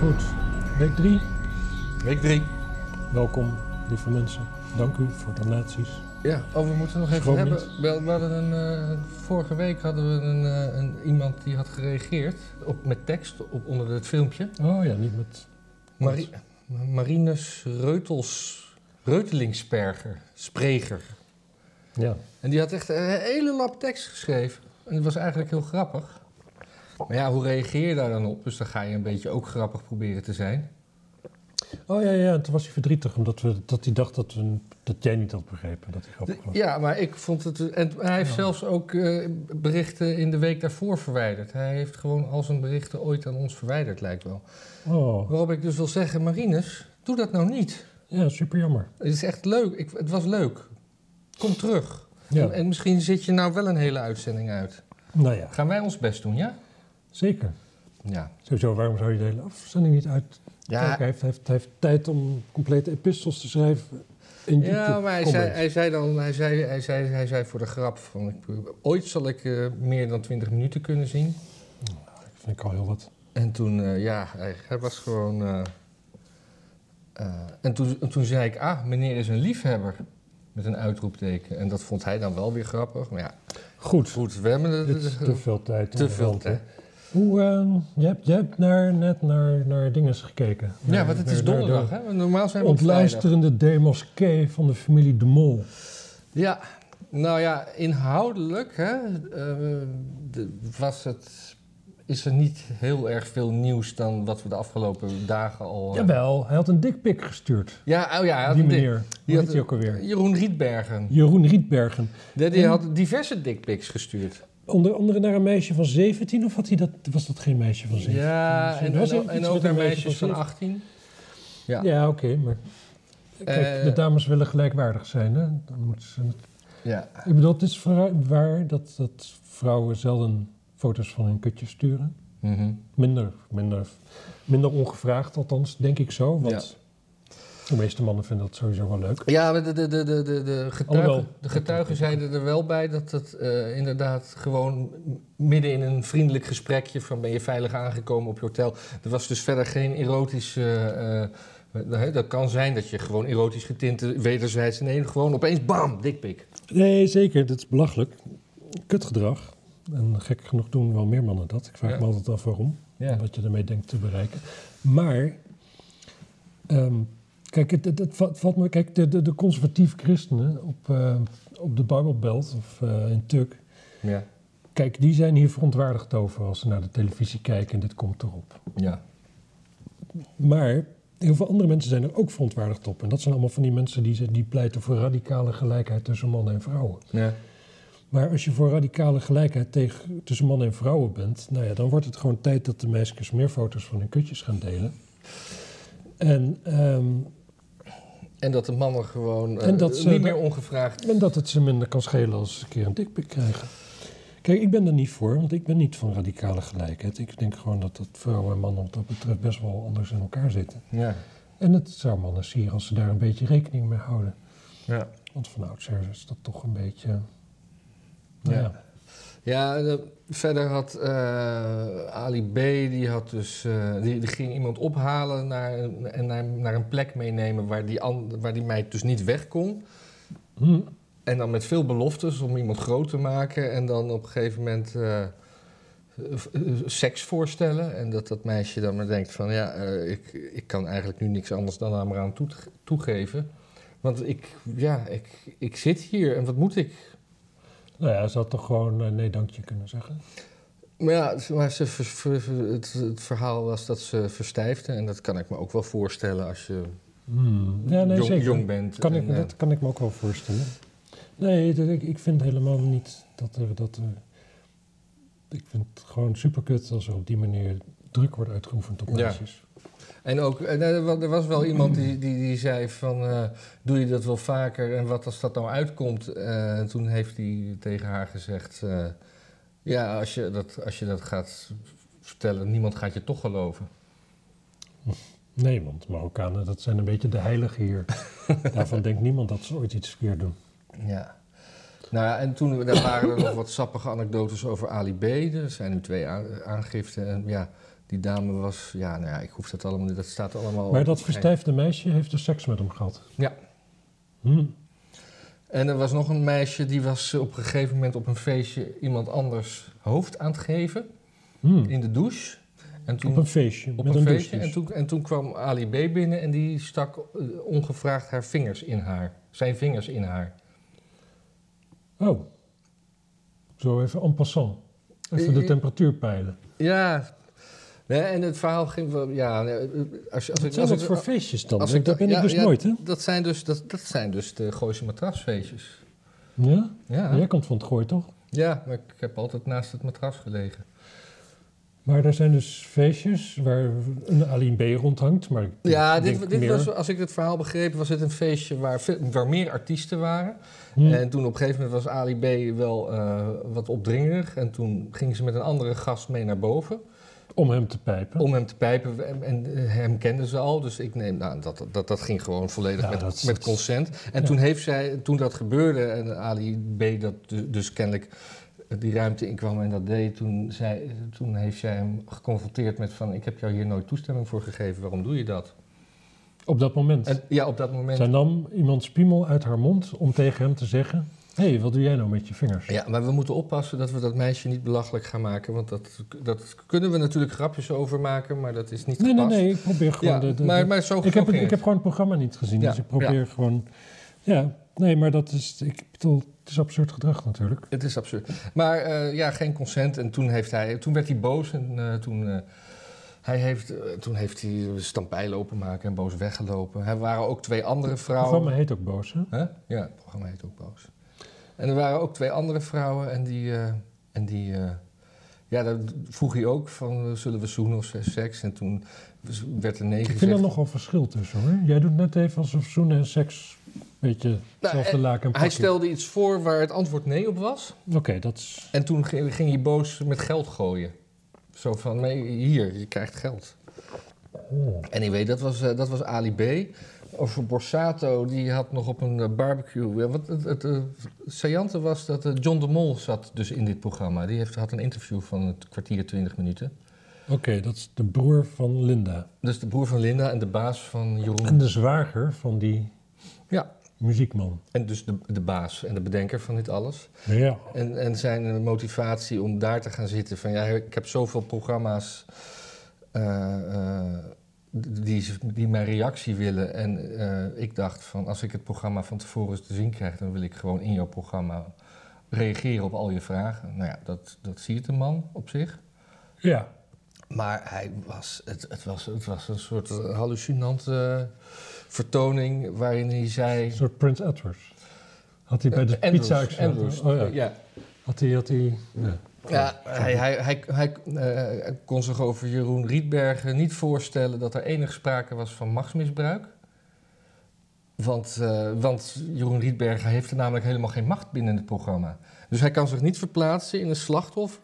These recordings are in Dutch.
Goed, week 3. Week 3. Welkom, lieve mensen. Dank u voor donaties. Ja, oh, we moeten nog even hebben. We, we hadden een, eh, vorige week hadden we een, eh, een, iemand die had gereageerd op, met tekst op, onder het filmpje. Oh ja, niet met... Mari Marinus Reutels, Reutelingsperger, Spreger. Ja, En die had echt een hele lap tekst geschreven. En dat was eigenlijk heel grappig. Maar ja, hoe reageer je daar dan op? Dus dan ga je een beetje ook grappig proberen te zijn. oh ja, ja. En toen was hij verdrietig omdat we, dat hij dacht dat, we, dat jij niet had begrepen dat hij grappig was. Ja, maar ik vond het. En hij heeft Ja. zelfs ook eh, berichten in de week daarvoor verwijderd. Hij heeft gewoon al zijn berichten ooit aan ons verwijderd, lijkt wel. Oh, Waarop ik dus wil zeggen, Marinus, doe dat nou niet. ja, super jammer. Het is echt leuk. Ik, het was leuk. Kom terug. Ja, En, en misschien zit je nou wel een hele uitzending uit. nou ja, Gaan wij ons best doen, ja? Zeker. Ja. Sowieso, waarom zou je de hele afzending niet uit... Ja, Kijk, hij heeft, heeft, tijd om complete epistels te schrijven ja maar hij zei, hij zei dan, hij zei, hij zei, hij zei voor de grap van, ik, ooit zal ik eh, meer dan 20 minuten kunnen zien. Dat vind ik al heel wat. En toen, eh, ja, hij, hij was gewoon. eh, en, toen, en toen zei ik, ah, meneer is een liefhebber. Met een uitroepteken. En dat vond hij dan wel weer grappig. Maar ja, Goed, goed, is te veel tijd. in te veel hè. tijd. Hoe, ehm, je hebt, je hebt naar, net naar, naar dinges gekeken. Ja, want het naar- is donderdag, de hè? Normaal zijn we. Ontluisterende demoskee van de familie De Mol. Ja, nou ja, inhoudelijk hè, eh, de- was het, is er niet heel erg veel nieuws dan wat we de afgelopen dagen al... eh, Jawel, hij had een dikpik gestuurd. Ja, oh ja, hij had die een dik- meneer. die had hij ook alweer? Jeroen Rietbergen. Jeroen Rietbergen. Die, die En- had diverse dickpics gestuurd. Onder andere naar een meisje van 17 of had hij dat, was dat geen meisje van 17? Ja, en, en, ook naar meisjes van 17. 18. Ja. Ja, oké, maar... Kijk, Eh, de dames willen gelijkwaardig zijn, hè? Dan moeten ze... Ja. Ik bedoel, het is waar dat, dat vrouwen zelden foto's van hun kutje sturen. Mhm. Minder, minder, minder ongevraagd althans, denk ik zo. Want de meeste mannen vinden dat sowieso wel leuk. Ja, de, de, de, de, de, de getuigen, de getuigen zeiden er wel bij dat het eh, inderdaad gewoon midden in een vriendelijk gesprekje van ben je veilig aangekomen op je hotel. Er was dus verder geen erotisch. eh, eh, dat kan zijn dat je gewoon erotisch getinte wederzijds. Nee, gewoon opeens bam, dikpik. Nee, zeker. Dat is belachelijk. Kutgedrag. En gek genoeg doen wel meer mannen dat. Ik vraag Ja. me altijd af waarom. Ja. Wat je ermee denkt te bereiken. Maar, ehm, kijk, het, het, het va- het valt me, kijk de, de, de conservatieve christenen op, eh, op de Bijbelbelt of eh, in Tuk. Ja. Kijk, die zijn hier verontwaardigd over als ze naar de televisie kijken en dit komt erop. Ja. Maar heel veel andere mensen zijn er ook verontwaardigd op. En dat zijn allemaal van die mensen die, die pleiten voor radicale gelijkheid tussen mannen en vrouwen. Ja. Maar als je voor radicale gelijkheid tegen, tussen mannen en vrouwen bent, nou ja, dan wordt het gewoon tijd dat de meisjes meer foto's van hun kutjes gaan delen. En, ehm, En dat de mannen gewoon eh, En dat ze- niet meer ongevraagd. en dat het ze minder kan schelen als ze een keer een dikpik krijgen. Kijk, ik ben er niet voor, want ik ben niet van radicale gelijkheid. Ik denk gewoon dat, dat vrouwen en mannen wat dat betreft best wel anders in elkaar zitten. Ja. En het zou mannen sieren als ze daar een beetje rekening mee houden. Ja. Want van oudsher is dat toch een beetje... Nou Ja. ja. Ja, de- verder had eh, Ali B. die had dus eh, die, die ging iemand ophalen naar, en naar, naar een plek meenemen waar die, an, waar die meid dus niet weg kon. Hm. En dan met veel beloftes om iemand groot te maken en dan op een gegeven moment eh, eh, eh, seks voorstellen. En dat dat meisje dan maar denkt van ja, eh, ik, ik kan eigenlijk nu niks anders dan aan me aan toe, toegeven. Want ik, ja, ik, ik zit hier en wat moet ik? Nou ja, ze had toch gewoon eh, nee dankje kunnen zeggen. Maar ja, maar ze ver- ver- ver- het, het verhaal was dat ze verstijfde. En dat kan ik me ook wel voorstellen als je Hmm. Ja, nee, jong, zeker. jong bent. Kan ik, En, eh, dat kan ik me ook wel voorstellen. Nee, dat- ik, ik vind helemaal niet dat er, dat er... Ik vind het gewoon superkut als er op die manier druk wordt uitgeoefend op Ja. meisjes. En ook, er wa- er was wel iemand die, die, die zei van, eh, doe je dat wel vaker en wat als dat nou uitkomt? Eh, en toen heeft hij tegen haar gezegd, eh, ja, als je, dat, als je dat gaat vertellen, niemand gaat je toch geloven. Nee, want Marokkanen, dat zijn een beetje de heiligen hier. Daarvan denkt niemand dat ze ooit iets verkeerd doen. Ja. Nou ja, en toen daar waren er nog wat sappige anekdotes over Ali B. Er zijn nu twee aan- aangiften. En ja, die dame was... Ja, nou ja, ik hoef dat allemaal... Dat staat allemaal... Maar dat verstijfde meisje heeft dus seks met hem gehad. Ja. Hm. En er was nog een meisje die was op een gegeven moment op een feestje iemand anders hoofd aan het geven. Hm. In de douche. En toen, Op een feestje. op met een een feestje. douche. En toen, en toen kwam Ali B binnen en die stak eh, ongevraagd haar vingers in haar. Zijn vingers in haar. Oh. Zo even en passant. Even de Eh, temperatuur peilen. Ja. Nee, en het verhaal ging wel... Ja, als, als ik, zijn als dat ik, voor feestjes dan? als Dat ik- ben ik dus ja, nooit, hè? Dat zijn dus, dat, dat zijn dus de Gooise matrasfeestjes. Ja? Ja. Jij komt van het gooi, toch? ja, maar ik heb altijd naast het matras gelegen. Maar er zijn dus feestjes waar een Ali B rondhangt. Maar Ja, dit, dit meer- was, als ik het verhaal begreep, was het een feestje waar, waar meer artiesten waren. Hm. En toen op een gegeven moment was Ali B wel eh, wat opdringerig. En toen ging ze met een andere gast mee naar boven Om hem te pijpen. om hem te pijpen. En, en eh, hem kenden ze al, dus ik neem, nou, dat, dat, dat ging gewoon volledig Ja, met, dat met consent. En ja. toen heeft zij, toen dat gebeurde en Ali B dat du- dus kennelijk die ruimte inkwam en dat deed, toen, zei, toen heeft zij hem geconfronteerd met van, ik heb jou hier nooit toestemming voor gegeven, waarom doe je dat? Op dat moment. En ja, op dat moment Zij nam iemands piemel uit haar mond om tegen hem te zeggen... Hé, hey, wat doe jij nou met je vingers? Ja, maar we moeten oppassen dat we dat meisje niet belachelijk gaan maken. Want dat, dat kunnen we natuurlijk grapjes over maken, maar dat is niet Nee, nee, gepast. nee, ik probeer gewoon... Ja, de, de- maar, maar zo ik, heb, het- ik heb gewoon het programma niet gezien, Ja, dus ik probeer gewoon... Ja, nee, maar dat is... Ik bedoel, het is absurd gedrag natuurlijk. Het is absurd. Maar eh, ja, geen consent. En toen, heeft hij, toen werd hij boos en eh, toen, eh, hij heeft, toen heeft hij stampij lopen maken en boos weggelopen. Er waren ook twee andere Het vrouwen. programma heet ook Boos, hè? Ja, het programma heet ook Boos. En er waren ook twee andere vrouwen en die, en die ja, daar vroeg hij ook van, zullen we zoenen of seks? En toen werd er nee Ik vind er nogal verschil tussen, hoor. Jij doet net even alsof zoenen en seks beetje hetzelfde eh, laken en Hij stelde iets voor waar het antwoord nee op was. Oké, dat is... En toen ging, hij boos met geld gooien. Zo van, nee, hier, je krijgt geld. Oh. Anyway, dat was, eh, dat was Ali B. Over Borsato, die had nog op een eh, barbecue... Ja, wat het, het saillante was dat John de Mol zat dus in dit programma. Die heeft, had een interview van het kwartier, 20 minuten. Oké, dat is de broer van Linda. Dus de broer van Linda en de baas van En Jeroen. de zwager van die Ja, muziekman. en dus de, de baas en de bedenker van dit alles. Ja. En, en zijn motivatie om daar te gaan zitten van ja, ik heb zoveel programma's eh, eh, die, die mijn reactie willen. En eh, ik dacht van als ik het programma van tevoren te zien krijg, dan wil ik gewoon in jouw programma reageren op al je vragen. Nou ja, dat, dat ziet de man op zich. Ja. Maar hij was, het, het, was, het was een soort hallucinante vertoning waarin hij zei... Een soort Prince Edwards. Had hij bij de Eh, Andrews, pizza Andrews, Oh ja. ja. Had hij... Had hij ja. Ja, hij, hij, hij, hij eh, kon zich over Jeroen Rietbergen niet voorstellen dat er enig sprake was van machtsmisbruik. Want, eh, want Jeroen Rietbergen heeft er namelijk helemaal geen macht binnen het programma. Dus hij kan zich niet verplaatsen in een slachtoffer.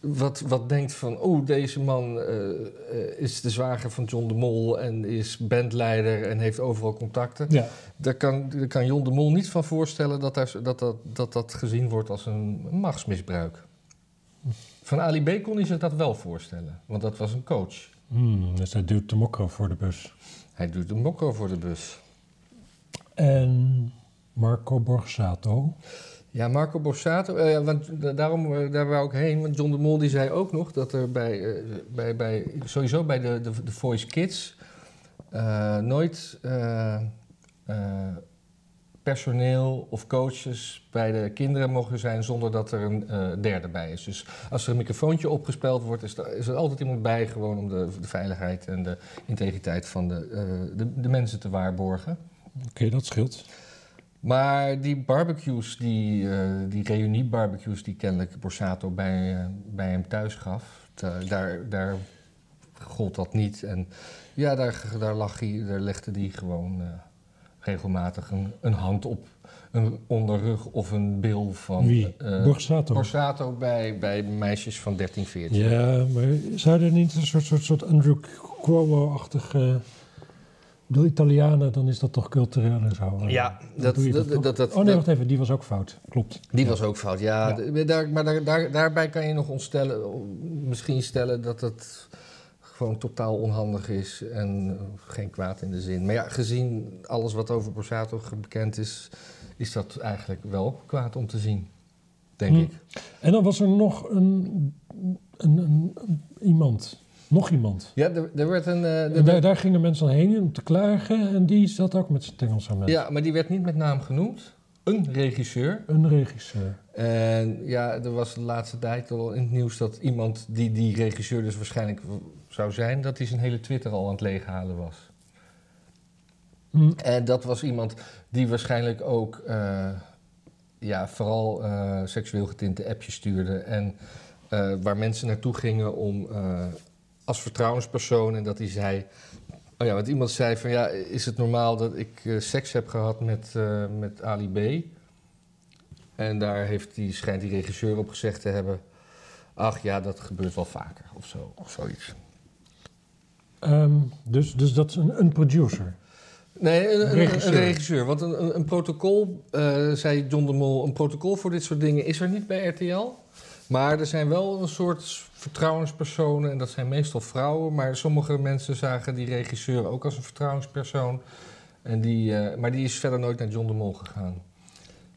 Wat, wat denkt van, oh, deze man eh, eh, is de zwager van John de Mol en is bandleider en heeft overal contacten. ja. Daar kan, daar kan Jon de Mol niet van voorstellen dat daar, dat, dat, dat dat gezien wordt als een machtsmisbruik. Van Ali B kon hij zich dat wel voorstellen, want dat was een coach. Hmm, dus hij duwt de mokro voor de bus. Hij doet de mokko voor de bus. En Marco Borsato. Ja, Marco Borsato, eh, want da- daarom, eh, daar wou ik heen. Want John de Mol die zei ook nog dat er bij, eh, bij, bij sowieso bij de, de, de Voice Kids nooit personeel of coaches bij de kinderen mogen zijn zonder dat er een derde bij is. Dus als er een microfoontje opgespeld wordt, is er, is er altijd iemand bij gewoon om de, de veiligheid en de integriteit van de, de, de mensen te waarborgen. Oké, dat scheelt. Maar die barbecues, die, eh die reunie-barbecues die kennelijk Borsato bij, eh, bij hem thuis gaf, da- daar, daar gold dat niet. En ja, daar, daar, lag hij, daar legde hij gewoon eh, regelmatig een, een hand op een onderrug of een bil van Wie? eh, Borsato. Borsato bij, bij meisjes van 13, 14. Ja, maar zou er niet een soort, soort, soort Andrew Cuomo-achtige bedoel, Italianen, dan is dat toch cultureel en zo. Ja, dat, dat, dat, dat, oh nee, wacht even, die was ook fout. Klopt. Die was ook fout, ja. Daar, maar daar, daar, daarbij kan je nog ontstellen, misschien stellen dat het gewoon totaal onhandig is en geen kwaad in de zin. Maar ja, gezien alles wat over Borsato bekend is, is dat eigenlijk wel kwaad om te zien, denk Hm. ik. En dan was er nog een- een- iemand. Nog iemand. Ja, er, er werd een... eh, er daar, daar gingen mensen dan heen om te klagen. En die zat ook met zijn tengels aan mensen. ja, maar die werd niet met naam genoemd. Een regisseur. Een regisseur. En ja, er was de laatste tijd al in het nieuws dat iemand die die regisseur dus waarschijnlijk zou zijn, dat hij zijn hele Twitter al aan het leeghalen was. Hm. En dat was iemand die waarschijnlijk ook eh, ja, vooral eh, seksueel getinte appjes stuurde. En waar mensen naartoe gingen om als vertrouwenspersoon. En dat hij zei. Oh ja, want iemand zei van ja, is het normaal dat ik eh, seks heb gehad met, eh, met Ali B? En daar heeft die, schijnt die regisseur op gezegd te hebben. Ach ja, dat gebeurt wel vaker of zo, of zoiets. Ehm, dus, dus dat is een, een producer. Nee, een, een- Regisseur. een regisseur. Want een, een, een protocol, eh, zei John de Mol, een protocol voor dit soort dingen is er niet bij RTL. Maar er zijn wel een soort vertrouwenspersonen, en dat zijn meestal vrouwen. Maar sommige mensen zagen die regisseur ook als een vertrouwenspersoon. En die, eh, maar die is verder nooit naar John de Mol gegaan.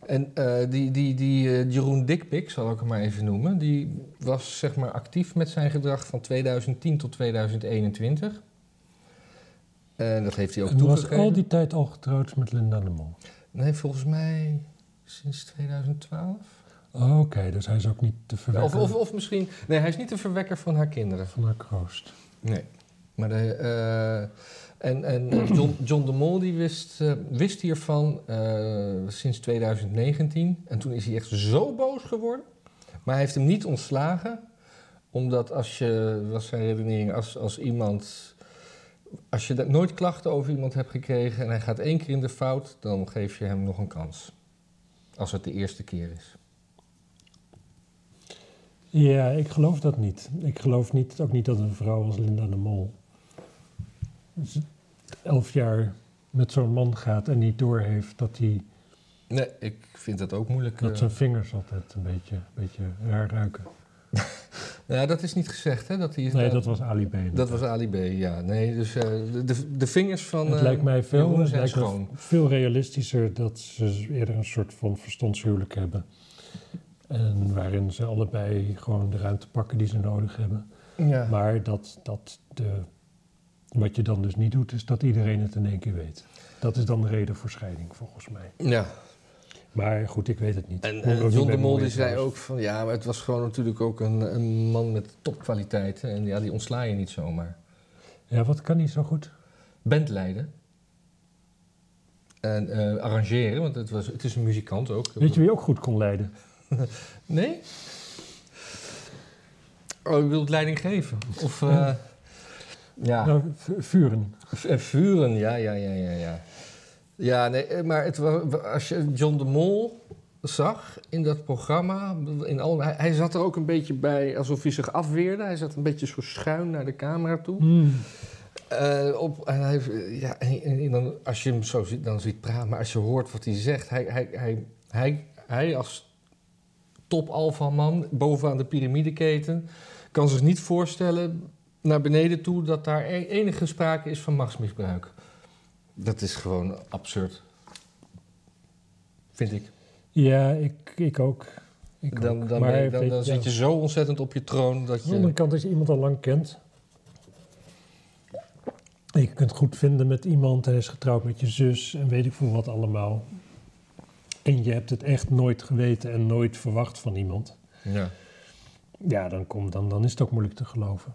En eh, die, die, die eh, Jeroen Dikpik, zal ik hem maar even noemen, die was zeg maar actief met zijn gedrag van 2010 tot 2021. En dat heeft hij ook En was toegegeven. al die tijd al getrouwd met Linda de Mol. Nee, volgens mij sinds 2012. Oh, Oké, dus hij is ook niet de Of, verwekker of, of misschien... Nee, hij is niet de verwekker van haar kinderen. van haar kroost. Nee. Maar de, eh, en en John, John de Mol die wist, eh, wist hiervan eh, sinds 2019. En toen is hij echt zo boos geworden. Maar hij heeft hem niet ontslagen. Omdat als je, was zijn redenering, als, als iemand... Als je nooit klachten over iemand hebt gekregen en hij gaat één keer in de fout, dan geef je hem nog een kans. Als het de eerste keer is. Ja, ik geloof dat niet. Ik geloof niet, ook niet dat een vrouw als Linda de Mol elf jaar met zo'n man gaat en niet doorheeft dat, hij, Nee, ik vind dat ook moeilijk. dat eh. zijn vingers altijd een beetje, een beetje raar ruiken. Ja, dat is niet gezegd, hè? Dat, hij, Nee, dat was Ali B. dat was Ali B, ja. Nee, dus eh, de, de, vingers van het eh, lijkt mij veel, het lijkt veel realistischer dat ze eerder een soort van verstandshuwelijk hebben. En waarin ze allebei gewoon de ruimte pakken die ze nodig hebben. Ja. Maar dat, dat de, wat je dan dus niet doet, is dat iedereen het in één keer weet. Dat is dan de reden voor scheiding, volgens mij. ja. Maar goed, ik weet het niet. En, en John de Mol die zei ook van... Ja, maar het was gewoon natuurlijk ook een, een man met topkwaliteiten. En ja, die ontsla je niet zomaar. Ja, wat kan hij zo goed? Band leiden. En eh, arrangeren, want het, was, het is een muzikant ook. Weet je wie ook goed kon leiden? Nee? Oh, je wilt leiding geven? Of... eh, Ja. Nou, vuren. En vuren, ja, ja, ja, ja, ja. Ja, nee, eh, maar het, als je John de Mol zag in dat programma, in al, hij, hij zat er ook een beetje bij alsof hij zich afweerde. Hij zat een beetje zo schuin naar de camera toe. Hmm. Eh, op, en hij, ja, en, en dan, als je hem zo ziet, dan ziet praten, maar als je hoort wat hij zegt, hij, hij, hij, hij, hij als top alpha man bovenaan de piramideketen kan zich niet voorstellen naar beneden toe dat daar e- enige sprake is van machtsmisbruik. Dat is gewoon absurd. Vind ik. Ja, ik, ik ook. Ik Dan, dan, Maar je- dan, je, zit je zo ontzettend op je troon dat Aan de andere je... kant, als je iemand al lang kent. En je kunt het goed vinden met iemand, hij is getrouwd met je zus en weet ik veel wat allemaal. En je hebt het echt nooit geweten en nooit verwacht van iemand. Ja. Ja, dan, kom, dan, dan is het ook moeilijk te geloven.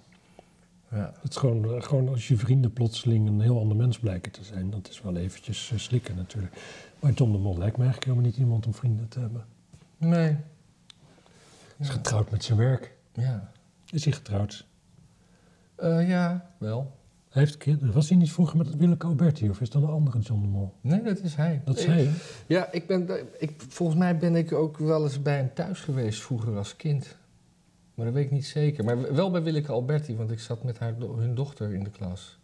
Ja. Het is gewoon, eh, gewoon als je vrienden plotseling een heel ander mens blijken te zijn. Dat is wel eventjes eh, slikken natuurlijk. Maar John de Mol lijkt me eigenlijk helemaal niet iemand om vrienden te hebben. Nee. Hij is Ja. getrouwd met zijn werk. Ja. Is hij getrouwd? Eh, ja, wel. Heeft kinderen. Was hij niet vroeger met Willeke Alberti of is dat een andere John de Mol? Nee, dat is hij. Dat is Ik- hij. hè? Ja, ik ben, ik, volgens mij ben ik ook wel eens bij hem thuis geweest vroeger als kind. Maar dat weet ik niet zeker. Maar wel bij Willeke Alberti, want ik zat met haar, hun dochter in de klas.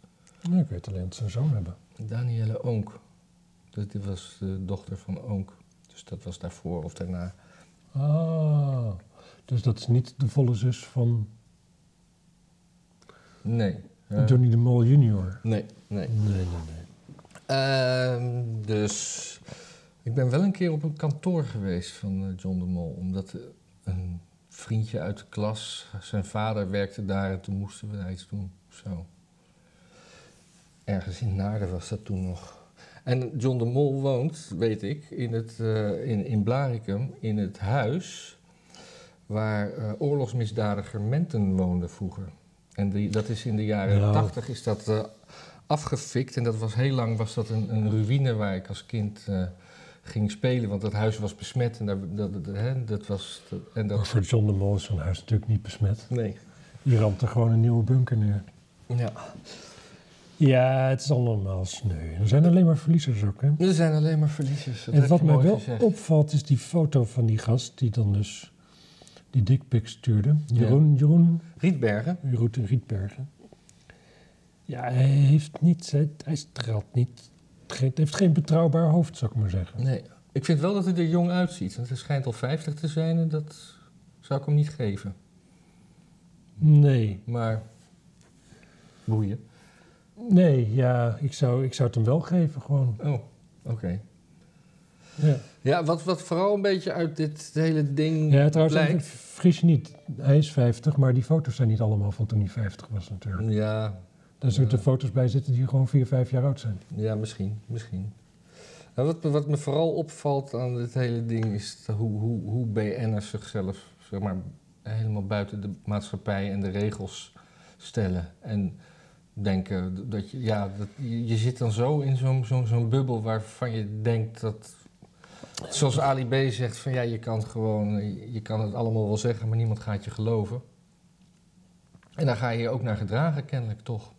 Nee, ik weet alleen dat ze een zoon hebben. Danielle Oonk. Dus dit was de dochter van Oonk. Dus dat was daarvoor of daarna. Ah, dus dat is niet de volle zus van Nee. Johnny de Mol junior. nee, nee. Nee, nee, nee. Ehm, dus ik ben wel een keer op een kantoor geweest van eh, John de Mol. Omdat eh, een vriendje uit de klas, zijn vader werkte daar en toen moesten we daar iets doen. Zo. Ergens in Naarden was dat toen nog. En John de Mol woont, weet ik, in, het, eh, in, in Blaricum, in het huis waar eh, oorlogsmisdadiger Menten woonde vroeger. En die, dat is in de jaren Ja. tachtig is dat eh, afgefikt. En dat was heel lang was dat een, een ruïne waar ik als kind eh, ging spelen. Want dat huis was besmet en daar, dat, dat, hè, dat was... dat- en Maar dat, voor John de Mol is zo'n huis natuurlijk niet besmet. nee. Die ramt er gewoon een nieuwe bunker neer. Ja. Ja, het is allemaal sneu. Er zijn alleen maar verliezers ook, hè? Er zijn alleen maar verliezers. Dat en wat je mij wel gezegd. opvalt is die foto van die gast die dan dus die dickpic stuurde. Ja. Jeroen, Jeroen, Rietbergen. Jeroen Rietbergen. Ja, hij heeft niet, hij, hij straalt niet, geen, heeft geen betrouwbaar hoofd, zou ik maar zeggen. Nee. Ik vind wel dat hij er jong uitziet. Want hij schijnt al 50 te zijn en dat zou ik hem niet geven. Nee, Maar boeien. nee, ja, ik zou, ik zou het hem wel geven, gewoon. Oh, oké. Ja, Ja, wat, wat vooral een beetje uit dit hele ding ja trouwens, blijkt... je niet, hij is 50, maar die foto's zijn niet allemaal van toen hij 50 was natuurlijk. Ja, Daar zullen Ja. foto's bij zitten die gewoon 4, 5 jaar oud zijn. ja, misschien, misschien. Nou, wat, me- wat me vooral opvalt aan dit hele ding is hoe, hoe, hoe BN'ers zichzelf zeg maar, helemaal buiten de maatschappij en de regels stellen. En denken dat je, ja, dat, je, je zit dan zo in zo'n zo'n zo'n bubbel waarvan je denkt dat, zoals Ali B zegt, van ja, je kan gewoon, je kan het allemaal wel zeggen, maar niemand gaat je geloven. En daar ga je je ook naar gedragen, kennelijk toch.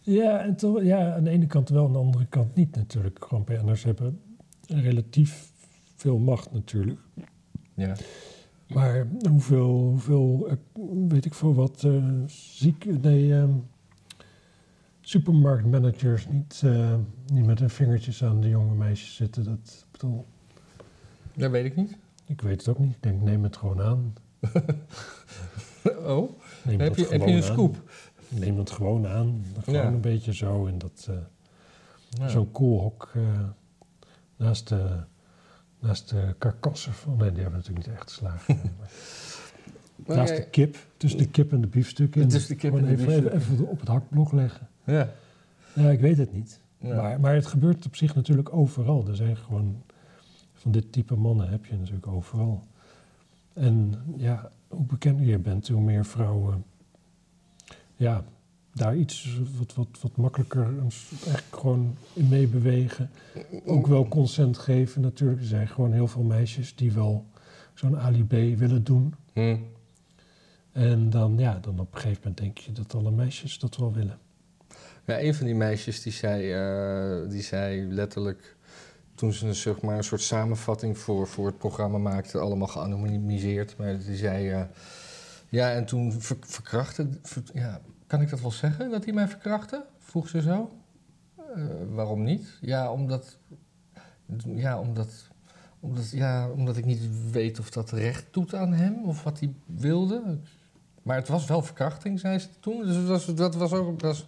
Ja, en toch, ja, aan de ene kant wel, aan de andere kant niet natuurlijk. Gewoon PN'ers hebben relatief veel macht natuurlijk. Ja. Maar hoeveel, hoeveel eh, weet ik veel wat, eh, ziek, nee, ehm, supermarktmanagers niet, eh, niet met hun vingertjes aan de jonge meisjes zitten. Dat, bedoel, Dat weet ik niet. ik weet het ook niet. Ik denk, neem het gewoon aan. Oh, Neem heb je, heb je een aan. scoop? Neem het gewoon aan. Gewoon Ja. een beetje zo. En dat, eh, Ja. zo'n koelhok eh, naast de, naast de karkassen van... Nee, die hebben natuurlijk niet echt geslagen. maar naast jij- de kip, tussen de kip en de biefstukken. en Tussen de kip en de even, even, op het hakblok leggen. Ja. Ja, ik weet het niet. Ja. Maar, maar het gebeurt op zich natuurlijk overal. Er zijn gewoon... Van dit type mannen heb je natuurlijk overal. En ja, hoe bekender je bent, hoe meer vrouwen... Ja, daar iets wat, wat, wat makkelijker eigenlijk gewoon in meebewegen. Ook wel consent geven natuurlijk. Er zijn gewoon heel veel meisjes die wel zo'n Ali B willen doen. Hm. En dan, ja, dan op een gegeven moment denk je dat alle meisjes dat wel willen. Ja, een van die meisjes die zei, eh, die zei letterlijk... toen ze een, zeg maar, een soort samenvatting voor, voor het programma maakte... allemaal geanonimiseerd, maar die zei... eh, ja, en toen ver, verkrachtte... ver- ja, kan ik dat wel zeggen, dat hij mij verkrachtte? Vroeg ze zo. Eh, waarom niet? Ja, omdat... Ja, omdat... Omdat, ja, omdat ik niet weet of dat recht doet aan hem of wat hij wilde. Maar het was wel verkrachting, zei ze toen. Dus dat was, dat was ook dat was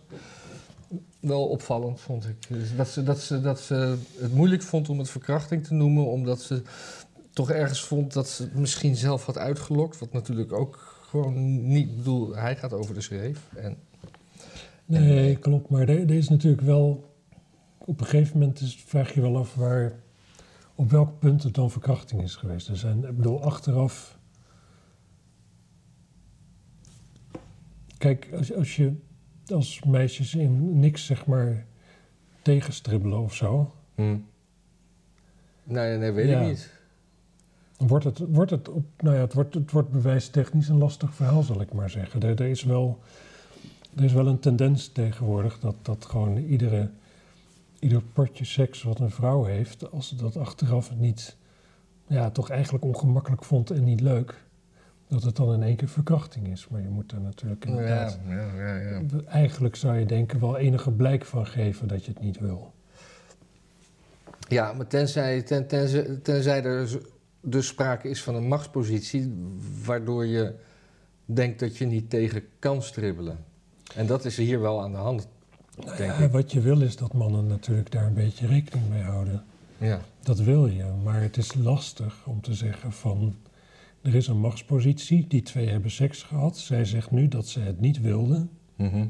wel opvallend, vond ik. Dus dat, ze, dat, ze, dat ze het moeilijk vond om het verkrachting te noemen, omdat ze toch ergens vond dat ze het misschien zelf had uitgelokt. Wat natuurlijk ook gewoon niet... Ik bedoel, hij gaat over de schreef. En, Nee, klopt. Maar er er is natuurlijk wel... Op een gegeven moment vraag je wel af waar... Op welk punt het dan verkrachting is geweest. Er zijn, ik bedoel, achteraf... Kijk, als, als je als meisjes in niks, zeg maar, tegenstribbelen of zo... Nee, nee, weet Ja. ik niet. Wordt het, wordt het, op, nou ja, het wordt, het wordt bewijstechnisch een lastig verhaal, zal ik maar zeggen. Er, er, is, wel, er is wel een tendens tegenwoordig dat, dat gewoon iedere, ieder potje seks wat een vrouw heeft, als ze dat achteraf niet, ja, toch eigenlijk ongemakkelijk vond en niet leuk, Dat het dan in één keer verkrachting is. Maar je moet er natuurlijk inderdaad... ja, ja, ja. Eigenlijk zou je denken wel enige blijk van geven dat je het niet wil. Ja, maar tenzij, ten, tenzij, tenzij er dus sprake is van een machtspositie, waardoor je denkt dat je niet tegen kan stribbelen. En dat is hier wel aan de hand, Nou denk ik. wat je wil is dat mannen natuurlijk daar een beetje rekening mee houden. Ja, Dat wil je, maar het is lastig om te zeggen van... Er is een machtspositie, die twee hebben seks gehad. Zij zegt nu dat ze het niet wilde. Mhm.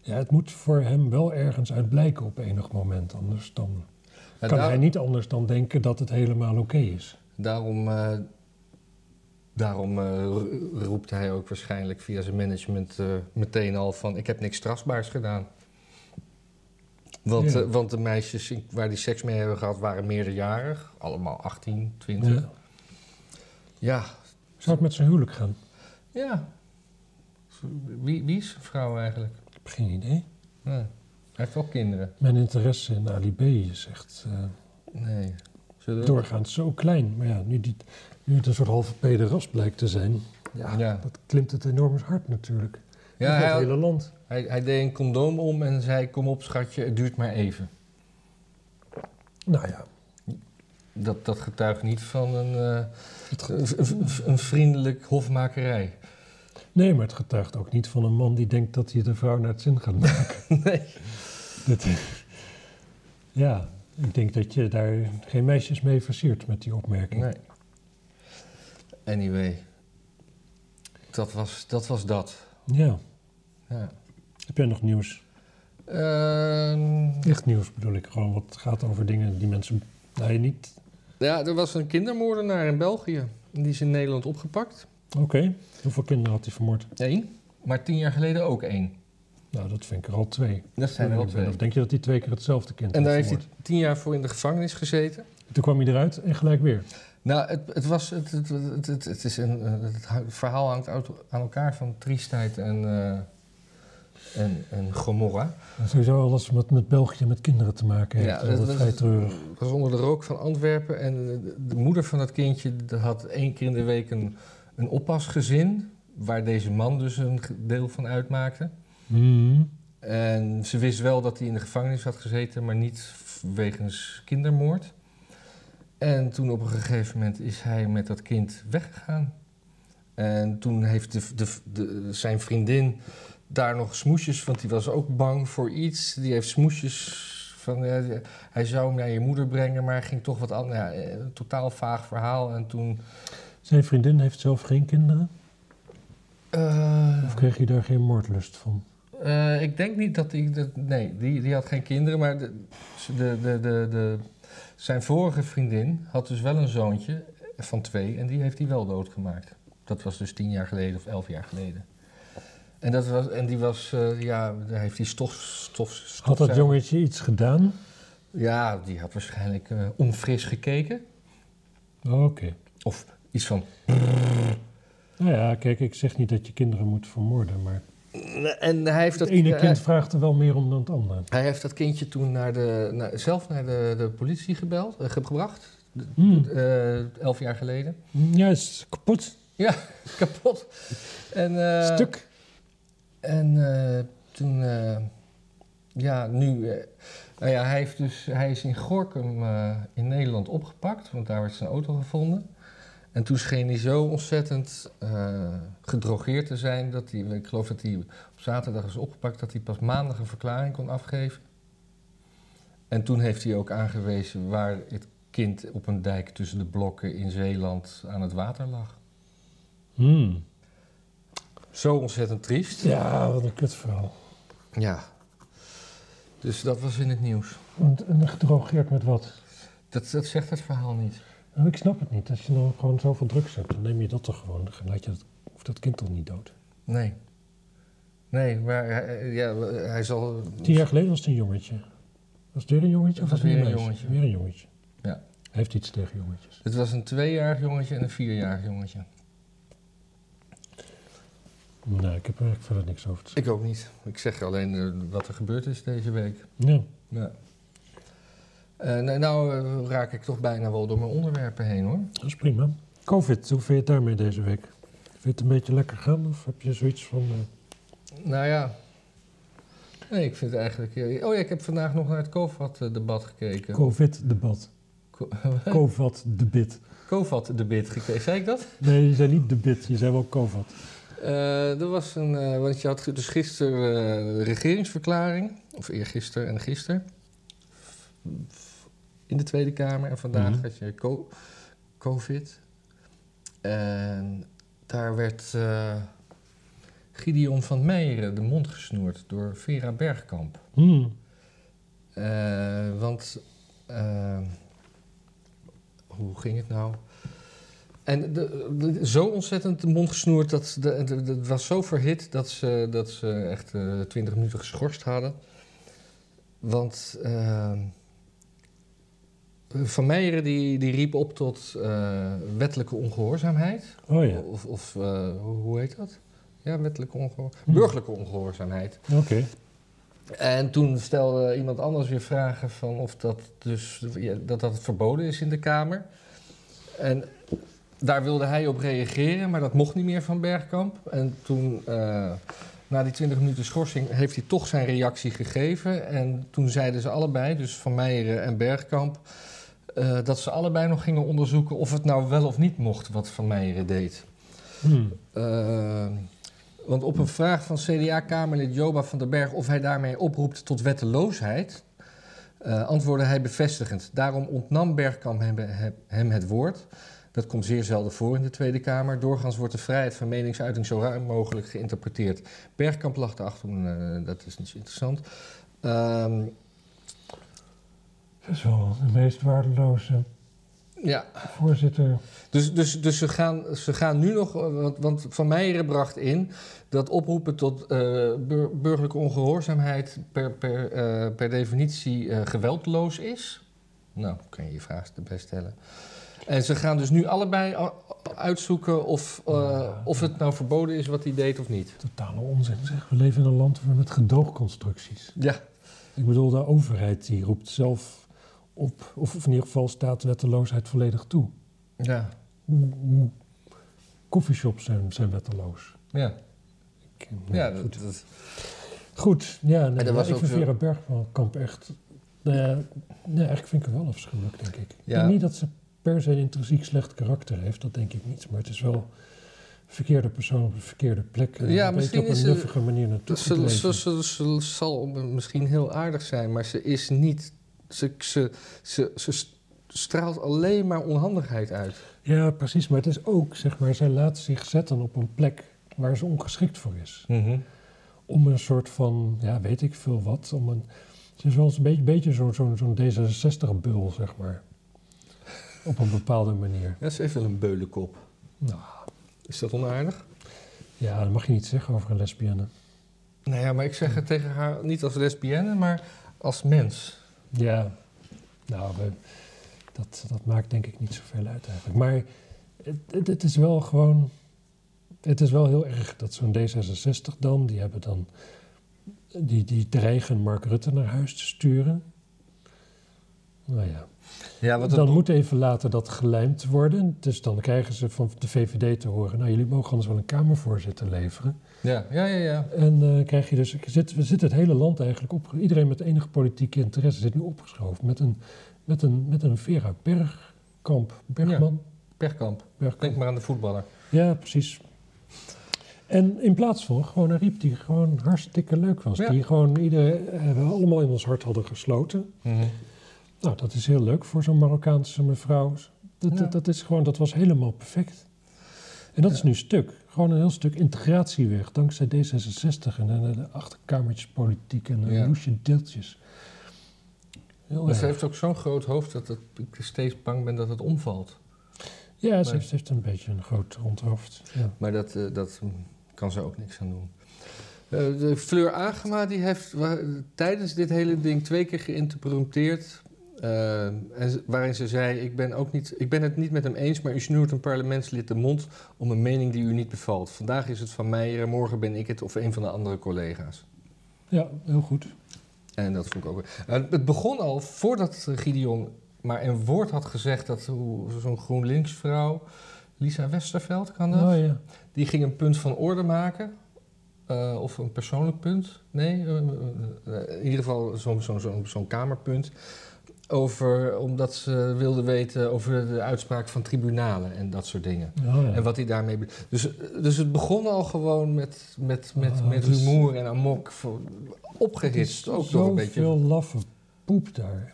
Ja, het moet voor hem wel ergens uit blijken op enig moment. Anders dan En kan daar- hij niet anders dan denken dat het helemaal oké is. Daarom, eh, daarom eh, ro- roept hij ook waarschijnlijk via zijn management eh, meteen al van... ik heb niks strafbaars gedaan. Want, Ja. want de meisjes waar die seks mee hebben gehad waren meerderjarig. Allemaal 18, 20. Ja. Ja, Zou het met zijn huwelijk gaan? ja. Wie, wie is zijn vrouw eigenlijk? Ik heb geen idee. Hij heeft wel kinderen. Mijn interesse in Ali B is echt eh, Nee. Zullen we- doorgaans zo klein. Maar ja, nu, die, nu het een soort halve pederast blijkt te zijn... Ja, Ja. dat klimt het enorm hard natuurlijk. Ja, hij, het hele land. hij, hij deed een condoom om en zei: Kom op, schatje, het duurt maar even. Nou ja, Dat, dat getuigt niet van een, ge- een, vriendelijk hofmakerij. nee, maar het getuigt ook niet van een man die denkt dat hij de vrouw naar het zin gaat maken. nee. Dat, ja, ik denk dat je daar geen meisjes mee versiert met die opmerking. nee. Anyway, dat was dat. Was dat. Ja, Ja. heb jij nog nieuws? Ehm, Echt nieuws bedoel ik, gewoon wat gaat over dingen die mensen... Nee, niet... ja, er was een kindermoordenaar in België. Die is in Nederland opgepakt. Oké, hoeveel kinderen had hij vermoord? Eén. Maar tien jaar geleden ook één. Nou, dat vind ik er al twee. Dat zijn er al twee. Of denk je dat hij twee keer hetzelfde kind En daar heeft hij tien jaar voor in de gevangenis gezeten. Toen kwam hij eruit en gelijk weer. Nou, het, het, was, het, het, het, is een, eh, het verhaal hangt aan elkaar van triestheid en, eh, en, en Gomorra. Sowieso alles wat met België met kinderen te maken heeft. Ja, dat is dat vrij treurig. Het was onder de rook van Antwerpen en de, de moeder van dat kindje had één keer in de week een, een oppasgezin, waar deze man dus een deel van uitmaakte. Mhm. En ze wist wel dat hij in de gevangenis had gezeten, maar niet wegens kindermoord. En toen op een gegeven moment is hij met dat kind weggegaan. En toen heeft de, de, de- zijn vriendin daar nog smoesjes, want die was ook bang voor iets. Die heeft smoesjes van, hij zou hem naar je moeder brengen, maar ging toch wat anders. Ja, eh, een totaal vaag verhaal. En toen... Zijn vriendin heeft zelf geen kinderen? eh, Of kreeg je daar geen moordlust van? Eh, ik denk niet dat hij. Dat, nee, die, die had geen kinderen. Maar de, de, de, de, de, zijn vorige vriendin had dus wel een zoontje van twee. En die heeft hij wel doodgemaakt. Dat was dus tien jaar geleden of elf jaar geleden. En, dat was, en die was. eh, ja, daar heeft hij stof. stof, stof Had dat jongetje iets gedaan? Ja, die had waarschijnlijk eh, onfris gekeken. Oh, Oké. Of iets van. Nou ja, kijk, ik zeg niet dat je kinderen moet vermoorden, maar En hij heeft dat. het ene hij- kind vraagt er wel meer om dan het andere. Hij heeft dat kindje toen naar de, naar- zelf naar de, de politie gebeld, eh, gebracht. Hmm. elf jaar geleden. Ja, is kapot. Kapot. En, eh, Stuk. En eh, toen, eh, ja, nu, eh, nou ja, hij, heeft dus, hij is in Gorkum in Nederland opgepakt, want daar werd zijn auto gevonden. En toen scheen hij zo ontzettend gedrogeerd te zijn dat hij, ik geloof dat hij op zaterdag is opgepakt, dat hij pas maandag een verklaring kon afgeven. En toen heeft hij ook aangewezen waar het kind op een dijk tussen de blokken in Zeeland aan het water lag. Hmm. Zo ontzettend triest. Ja, wat een kutverhaal. Ja. Dus dat was in het nieuws. En, en gedrogeerd met wat? Dat, dat zegt het verhaal niet. Nou, ik snap het niet. Als je nou gewoon zoveel drugs hebt, dan neem je dat toch gewoon. Dan laat je dat, of dat kind toch niet dood. Nee. Nee, maar hij, ja, hij zal... Tien jaar geleden was het een jongetje. Was het weer een jongetje? Of was het weer een meisje? jongetje. Weer een jongetje. Ja. Hij heeft iets tegen jongetjes. Het was een tweejarig jongetje en een vierjarig jongetje. Nee, ik heb er eigenlijk verder niks over te zeggen. Ik ook niet. Ik zeg alleen eh, wat er gebeurd is deze week. Ja. Ja. Eh, nou nou eh, raak ik toch bijna wel door mijn onderwerpen heen hoor. Dat is prima. Covid, hoe vind je het daarmee deze week? Vind je het een beetje lekker gaan? Of heb je zoiets van... Nou ja. Nee, ik vind het eigenlijk... Oh ja, ik heb vandaag nog naar het COVID-debat gekeken. COVID-debat. Co- COVID-debit. COVID-debat gekeken. Zei ik dat? Nee, je zei niet debit, je zei wel COVID. Eh, er was een... eh, want je had dus gisteren eh, de regeringsverklaring. Of eergisteren en gisteren. In de Tweede Kamer. En vandaag Mhm. had je co- COVID. En daar werd Gideon van Meijeren de mond gesnoerd door Vera Bergkamp. Hmm. Want, hoe ging het nou? En de, de- zo ontzettend de mond gesnoerd dat het was zo verhit dat ze, dat ze echt eh, twintig minuten geschorst hadden. Want eh, Van Meijeren die, die riep op tot eh, wettelijke ongehoorzaamheid. Oh ja, Of, of hoe hoe heet dat? Ja, wettelijke ongehoorzaamheid. Hm. Burgerlijke ongehoorzaamheid. oké. En toen stelde iemand anders weer vragen van of dat dus ja, dat dat verboden is in de Kamer. En daar wilde hij op reageren, maar dat mocht niet meer van Bergkamp. En toen, eh, na die 20 minuten schorsing, heeft hij toch zijn reactie gegeven. En toen zeiden ze allebei, dus Van Meijeren en Bergkamp, eh, dat ze allebei nog gingen onderzoeken of het nou wel of niet mocht wat Van Meijeren deed. Hmm. Uh, want op een vraag van CDA-Kamerlid Joba van den Berg of hij daarmee oproept tot wetteloosheid, antwoordde hij bevestigend. Daarom ontnam Bergkamp hem, hem, het woord. Dat komt zeer zelden voor in de Tweede Kamer. Doorgaans wordt de vrijheid van meningsuiting zo ruim mogelijk geïnterpreteerd. Bergkamp lag erachter, uh, dat is niet zo interessant. Uh, dat is wel de meest waardeloze ja. voorzitter. Dus, dus, dus ze, gaan, ze gaan nu nog, want, want Van Meijeren bracht in dat oproepen tot uh, bur burgerlijke ongehoorzaamheid per, per, uh, per definitie uh, geweldloos is. Nou, kan je je vraag erbij stellen. En ze gaan dus nu allebei uitzoeken of, ja. of het nou verboden is wat hij deed of niet. Totale onzin zeg. We leven in een land met gedoogconstructies. Ja. Ik bedoel, de overheid die roept zelf op, of in ieder geval staat wetteloosheid volledig toe. Ja. Coffeeshops zijn, zijn wetteloos. Ja. Ik, nee, ja, goed. Dat, dat... goed. Ja, nee, was ik vind zo... Vera Bergkamp echt... Nou ja, nee, eigenlijk vind ik haar wel afschuwelijk, denk ik. Ja. Ik denk niet dat ze per se intrinsiek slecht karakter heeft, dat denk ik niet. Maar het is wel verkeerde persoon op de verkeerde plek. En ja, misschien op een nuffige manier naartoe ze, ze, ze, ze, zal misschien heel aardig zijn, maar ze is niet... Ze, ze, ze, ze straalt alleen maar onhandigheid uit. Ja, precies. Maar het is ook, zeg maar, zij laat zich zetten op een plek waar ze ongeschikt voor is. Mm -hmm. Om een soort van, ja, weet ik veel wat, om een... Ze is wel eens een beetje, beetje zo'n zo, zo D66-bul, zeg maar. Op een bepaalde manier. Ja, ze heeft wel een beulenkop. Nou. Is dat onaardig? Ja, dat mag je niet zeggen over een lesbienne. Nou ja, maar ik zeg het tegen haar niet als lesbienne, maar als mens. Ja, nou, we, dat, dat maakt denk ik niet zoveel uit eigenlijk. Maar het, het, het, is wel gewoon... Het is wel heel erg dat zo'n D66 dan... Die hebben dan... Die, die dreigen Mark Rutte naar huis te sturen. Nou ja. ja wat dan moet even later dat gelijmd worden. Dus dan krijgen ze van de VVD te horen... Nou, jullie mogen anders wel een Kamervoorzitter leveren. Ja, ja, ja. ja. En uh, krijg je dus... Zit, we zitten het hele land eigenlijk op... Iedereen met enige politieke interesse zit nu opgeschoven... met een, met een, met een Vera Bergkamp. Bergman? Ja, Bergkamp. Bergkamp. Denk maar aan de voetballer. Ja, precies. En in plaats van gewoon een riep die gewoon hartstikke leuk was. Ja. Die gewoon iedereen uh, allemaal in ons hart hadden gesloten. Mm -hmm. Nou, dat is heel leuk voor zo'n Marokkaanse mevrouw. Dat, ja. dat, dat, is gewoon, dat was helemaal perfect. En dat ja. is nu stuk. Gewoon een heel stuk integratie weg. Dankzij D66 en de, de achterkamertjespolitiek en de ja. loesje deeltjes. Heel maar ze heeft ook zo'n groot hoofd dat het, ik steeds bang ben dat het omvalt. Ja, ze heeft, heeft, een beetje een groot rondhoofd. Ja. Maar dat, uh, dat kan ze ook niks aan doen. Uh, de Fleur Agema die heeft waar, tijdens dit hele ding twee keer geïnterpreteerd. Uh, en, waarin ze zei: ik ben, ook niet, ik ben het niet met hem eens, maar u snoert een parlementslid de mond om een mening die u niet bevalt. Vandaag is het van mij, en morgen ben ik het of een van de andere collega's. Ja, heel goed. En dat vond ik ook. Uh, het begon al voordat Gideon maar een woord had gezegd dat zo'n GroenLinks-vrouw Lisa Westerveld kan dat. Oh ja. Die ging een punt van orde maken. Eh, of een persoonlijk punt. Nee, eh, eh, in ieder geval zo'n zo, zo, zo'n kamerpunt. Over, omdat ze wilde weten over de uitspraak van tribunalen en dat soort dingen. Oh, ja. En wat hij daarmee... Dus, dus het begon al gewoon met, met, met, Ah, met rumoer en amok. voor- Opgehitst, ook door een beetje... Zoveel laffe poep daar.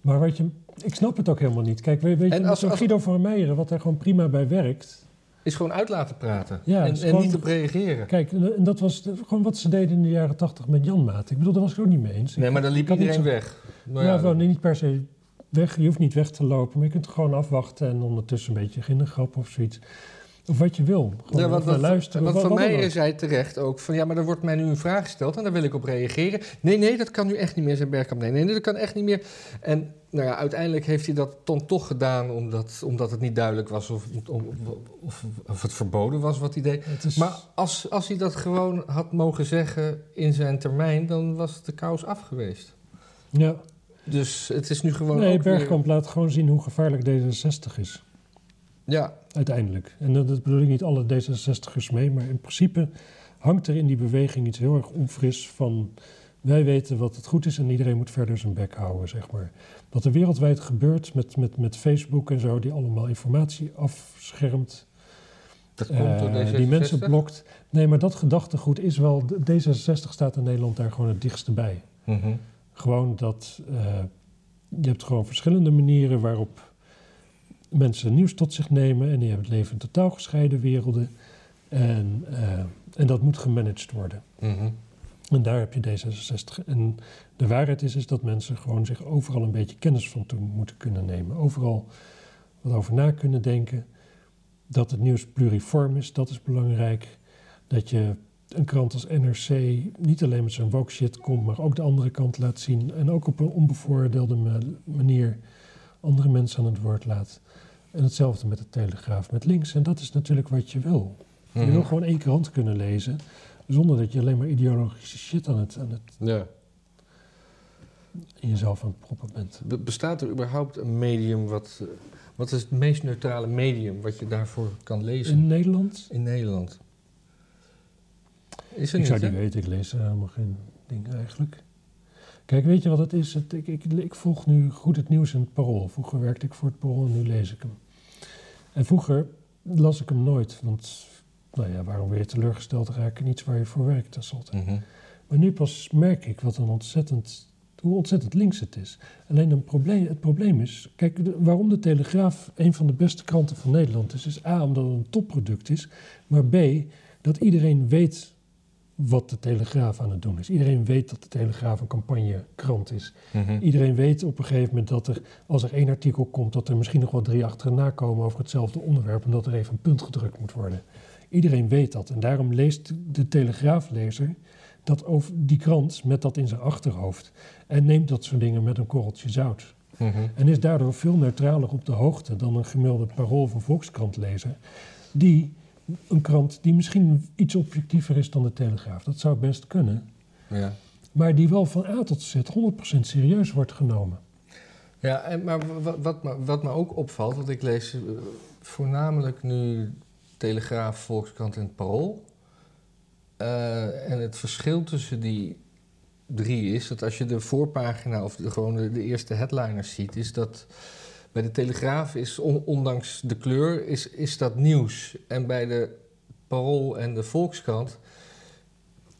Maar wat je, ik snap het ook helemaal niet. Kijk, weet, weet En je, als- zo'n als- Guido van Meijeren, wat daar gewoon prima bij werkt. Is gewoon uit laten praten. Ja, en en gewoon- niet op reageren. Kijk, en dat was gewoon wat ze deden in de jaren tachtig met Jan Maat. Ik bedoel, daar was ik ook niet mee eens. Nee, maar dan liep iedereen zo- weg. Nou ja, ja, gewoon niet per se weg. Je hoeft niet weg te lopen, maar je kunt gewoon afwachten en ondertussen een beetje gindergrap of zoiets. Of wat je wil. Gewoon Ja, want wat, luisteren. want Van ook. zei terecht ook van... ja, maar er wordt mij nu een vraag gesteld en daar wil ik op reageren. Nee, nee, dat kan nu echt niet meer, zei Bergkamp. Nee, nee, dat kan echt niet meer. En nou ja, uiteindelijk heeft hij dat dan toch gedaan... omdat, omdat het niet duidelijk was of, of, of, of het verboden was wat hij deed. Is, Maar als, als hij dat gewoon had mogen zeggen in zijn termijn... dan was de kous af geweest. ja. Dus het is nu gewoon Nee, weer- Bergkamp laat gewoon zien hoe gevaarlijk D66 is. Ja, Uiteindelijk. En dat, dat bedoel ik niet alle D66'ers mee, maar in principe hangt er in die beweging iets heel erg onfris van... wij weten wat het goed is en iedereen moet verder zijn bek houden, zeg maar. Wat er wereldwijd gebeurt met, met, met Facebook en zo, die allemaal informatie afschermt... dat komt door eh, deze die mensen blokt. Nee, maar dat gedachtegoed is wel... D66 staat in Nederland daar gewoon het dichtste bij. Mhm. Gewoon dat eh, je hebt gewoon verschillende manieren waarop mensen nieuws tot zich nemen en die hebben het leven in totaal gescheiden werelden. En, eh, en dat moet gemanaged worden. Mhm. En daar heb je D66. En de waarheid is, is dat mensen gewoon zich overal een beetje kennis van toe moeten kunnen nemen. Overal wat over na kunnen denken. Dat het nieuws pluriform is, dat is belangrijk. Dat je een krant als NRC niet alleen met zijn woke shit komt, maar ook de andere kant laat zien. En ook op een onbevoordeelde ma- manier andere mensen aan het woord laat. En hetzelfde met de Telegraaf, met links. En dat is natuurlijk wat je wil. Je Mhm. wil gewoon één krant kunnen lezen, zonder dat je alleen maar ideologische shit aan het, aan het Ja. in jezelf aan het proppen bent. Be- Bestaat er überhaupt een medium wat... eh, Wat is het meest neutrale medium wat je daarvoor kan lezen In Nederland? in Nederland? Is er Ik niet, zou niet weten, ik lees er helemaal geen ding eigenlijk. Kijk, weet je wat het is? Het, ik, ik, ik volg nu goed het nieuws in het Parool. Vroeger werkte ik voor het Parool en nu lees ik hem. En vroeger las ik hem nooit, want nou ja, waarom weer teleurgesteld raken? Niets waar je voor werkt, tenslotte. Mhm. Maar nu pas merk ik wat een ontzettend, hoe ontzettend links het is. Alleen een probleem, het probleem is, kijk, de- waarom de Telegraaf een van de beste kranten van Nederland is, is A, omdat het een topproduct is, maar B, dat iedereen weet wat de Telegraaf aan het doen is. Iedereen weet dat de Telegraaf een campagnekrant is. Mhm. Iedereen weet op een gegeven moment dat er, als er één artikel komt, dat er misschien nog wel drie achterna komen over hetzelfde onderwerp en dat er even een punt gedrukt moet worden. Iedereen weet dat en daarom leest de Telegraaflezer dat over die krant met dat in zijn achterhoofd en neemt dat soort dingen met een korreltje zout. Mhm. En is daardoor veel neutraler op de hoogte dan een gemiddelde parool een volkskrantlezer, die een krant die misschien iets objectiever is dan de Telegraaf. Dat zou best kunnen. Ja. Maar die wel van A tot Z 100% serieus wordt genomen. Ja, en, maar wat, wat, me- wat me ook opvalt, want ik lees eh, voornamelijk nu Telegraaf, Volkskrant en het Parool. Eh, en het verschil tussen die drie is dat als je de voorpagina of de, gewoon de, de eerste headliners ziet, is dat bij de Telegraaf is, on- ondanks de kleur, is, is dat nieuws. En bij de Parool en de Volkskrant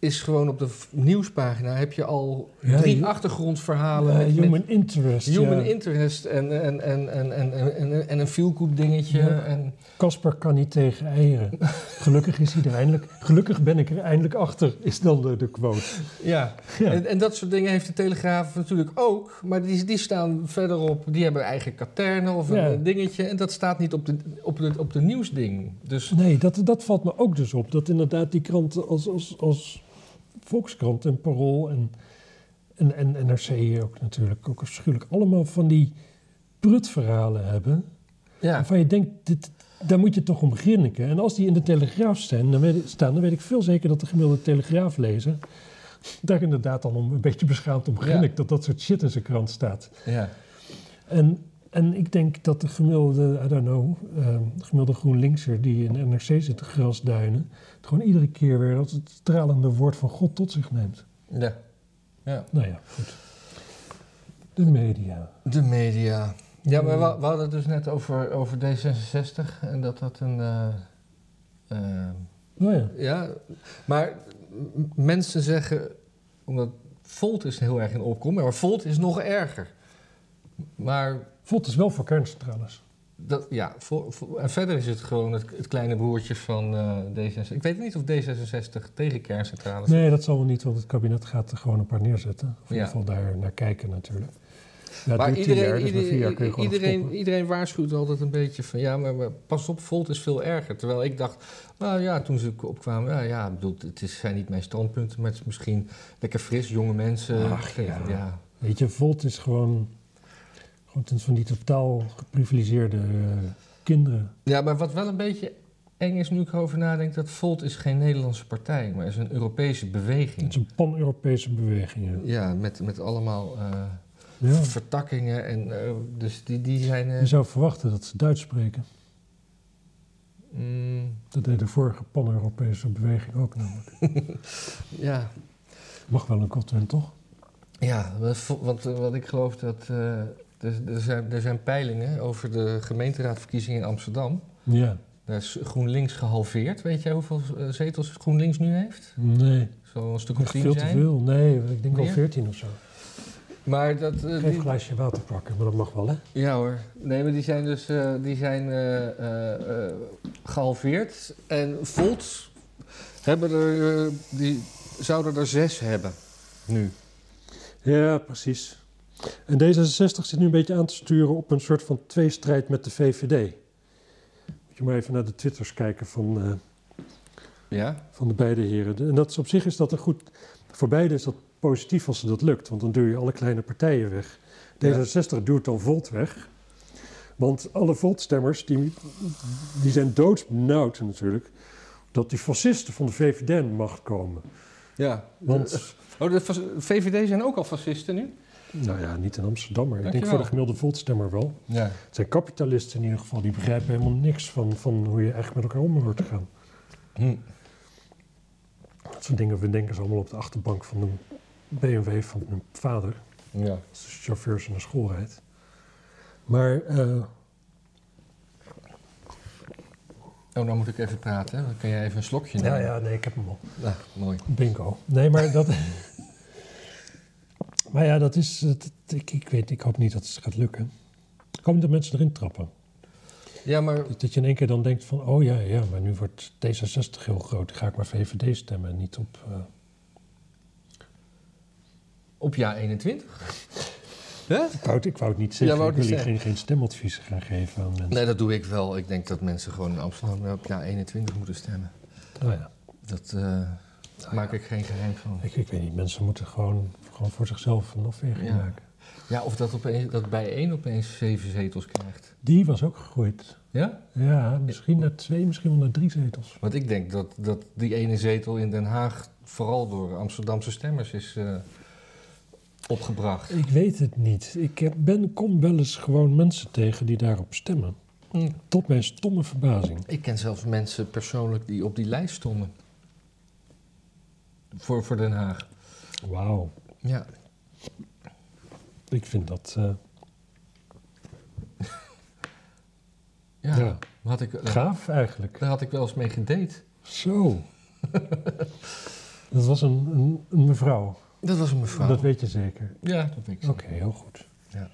is gewoon op de nieuwspagina heb je al Ja, drie je- achtergrondverhalen. Met- met- human interest. Human ja. interest en, en, en, en, en, en, en, en een feel-good dingetje. Ja. Casper kan niet tegen eieren. Gelukkig is hij er eindelijk. Gelukkig ben ik er eindelijk achter, is dan de, de quote. ja. En, en dat soort dingen heeft de Telegraaf natuurlijk ook. Maar die, die staan verderop. Die hebben eigen katernen of een dingetje. En dat staat niet op de, op de, op de nieuwsding. Dus Nee, dat, dat valt me ook dus op. Dat inderdaad die kranten als, als, als Volkskrant en Parool en, en, en NRC ook natuurlijk ook afschuwelijk allemaal van die prutverhalen hebben. ja. Waarvan je denkt, dit, daar moet je toch om grinniken. En als die in de Telegraaf staan dan, weet, staan, dan weet ik veel zeker dat de gemiddelde Telegraaflezer daar inderdaad dan om, een beetje beschaamd om grinnikt dat dat soort shit in zijn krant staat. ja. En en ik denk dat de gemiddelde, I don't know, de gemiddelde GroenLinkser die in de NRC zit te grasduinen, het gewoon iedere keer weer als het stralende woord van God tot zich neemt. Ja. ja. Nou ja, goed. De media. De media. Ja, maar we, we hadden het dus net over, over D66 en dat dat een. eh, Oh ja. ja, maar mensen zeggen, omdat Volt is heel erg in opkomst, maar Volt is nog erger. Maar Volt is wel voor kerncentrales. dat, ja, Vol- en verder is het gewoon het, het kleine broertje van eh, D66. Ik weet niet of D66 tegen kerncentrales Nee, dat zal wel niet, want het kabinet gaat er gewoon een paar neerzetten. Of in ieder geval daar naar kijken natuurlijk. Ja, maar iedereen, jaar, dus iedereen, iedereen, iedereen waarschuwt altijd een beetje van ja, maar, maar pas op, Volt is veel erger. Terwijl ik dacht, nou ja, toen ze opkwamen, ja, ja ik bedoel, het is, zijn niet mijn standpunten, maar het is misschien lekker fris, jonge mensen. Ach, ja. ja. Weet je, Volt is gewoon ten- van die totaal geprivilegeerde eh, kinderen. Ja, maar wat wel een beetje eng is nu ik erover nadenk, dat Volt is geen Nederlandse partij, maar is een Europese Het beweging. is een pan-Europese beweging. ja. Ja, met, met allemaal eh, Ja. vertakkingen en eh, dus die, die zijn... Je zou verwachten dat ze Duits spreken. mm, Dat deed de vorige pan-Europese beweging ook namelijk. ja, Mag wel een Godwin, toch? Ja, wat, wat ik geloof dat. Er, er, zijn, er zijn peilingen over de gemeenteraadverkiezingen in Amsterdam. Ja. Daar is GroenLinks gehalveerd. Weet jij hoeveel eh, zetels GroenLinks nu heeft? Nee, Zo'n stuk of tien veel te veel. Nee, ik denk wel? 14 of zo. Maar dat. eh, Geef een glaasje water pakken, maar dat mag wel, hè? ja hoor. Nee, maar die zijn dus eh, die zijn, eh, eh, eh, gehalveerd. En Volt hebben er, die zouden er zes hebben nu. Ja, precies. En D66 zit nu een beetje aan te sturen op een soort van tweestrijd met de VVD. Moet je maar even naar de twitters kijken van, eh, Ja? van de beide heren. En dat is, op zich is dat een goed... Voor beide is dat positief als ze dat lukt, want dan duw je alle kleine partijen weg. Ja. D66 duwt dan Volt weg. Want alle Volt-stemmers, die, die zijn doodsbenauwd natuurlijk... dat die fascisten van de VVD macht komen. Ja. Want... Oh, de VVD zijn ook al fascisten nu? Nou ja, niet in Amsterdam, maar ik denk voor de gemiddelde Voltstemmer wel. Ja. Het zijn kapitalisten in ieder geval, die begrijpen helemaal niks van, van hoe je eigenlijk met elkaar om hoort te gaan. Hm. Dat soort dingen bedenken ze allemaal op de achterbank van een BMW van hun vader, Ja. als de chauffeur ze naar school rijdt. Maar eh, Oh, nou moet ik even praten. hè. Dan kan jij even een slokje ja, nemen. ja, nee, ik heb hem al. Nou, mooi. Bingo. Nee, maar dat. maar ja, dat is. ik, ik weet, ik hoop niet dat het gaat lukken. Ik hoop niet dat mensen erin trappen. Ja, maar Dat, je in één keer dan denkt van, oh ja, ja, maar nu wordt D66 heel groot. Dan ga ik maar VVD stemmen en niet op... eh, op jaar 21. Hè? Ik, wou het, ik wou het niet zeggen, Ja, ik wil hier geen, geen stemadviezen gaan geven aan mensen. Nee, dat doe ik wel. Ik denk dat mensen gewoon in Amsterdam op jaar 21 moeten stemmen. Oh ja, Dat eh, maak ik geen geheim van. ik, ik weet niet, mensen moeten gewoon, gewoon voor zichzelf een afweging Ja. maken. Ja, of dat, opeens, dat bij één opeens zeven zetels krijgt. Die was ook gegroeid. Ja? Ja, misschien naar twee, misschien wel naar drie zetels. Want ik denk dat, dat die ene zetel in Den Haag vooral door Amsterdamse stemmers is eh, opgebracht. Ik weet het niet. Ik heb, ben, kom wel eens gewoon mensen tegen die daarop stemmen. Hm. Tot mijn stomme verbazing. Ik ken zelfs mensen persoonlijk die op die lijst stonden. Voor, voor Den Haag. Wauw. Ja. Ik vind dat... eh, Ja. Ja. Had ik, daar, gaaf eigenlijk. daar had ik wel eens mee gedate. Zo. dat was een, een, een mevrouw. Dat was een mevrouw. Dat weet je zeker. Ja, dat weet ik. Oké, heel goed. Ja.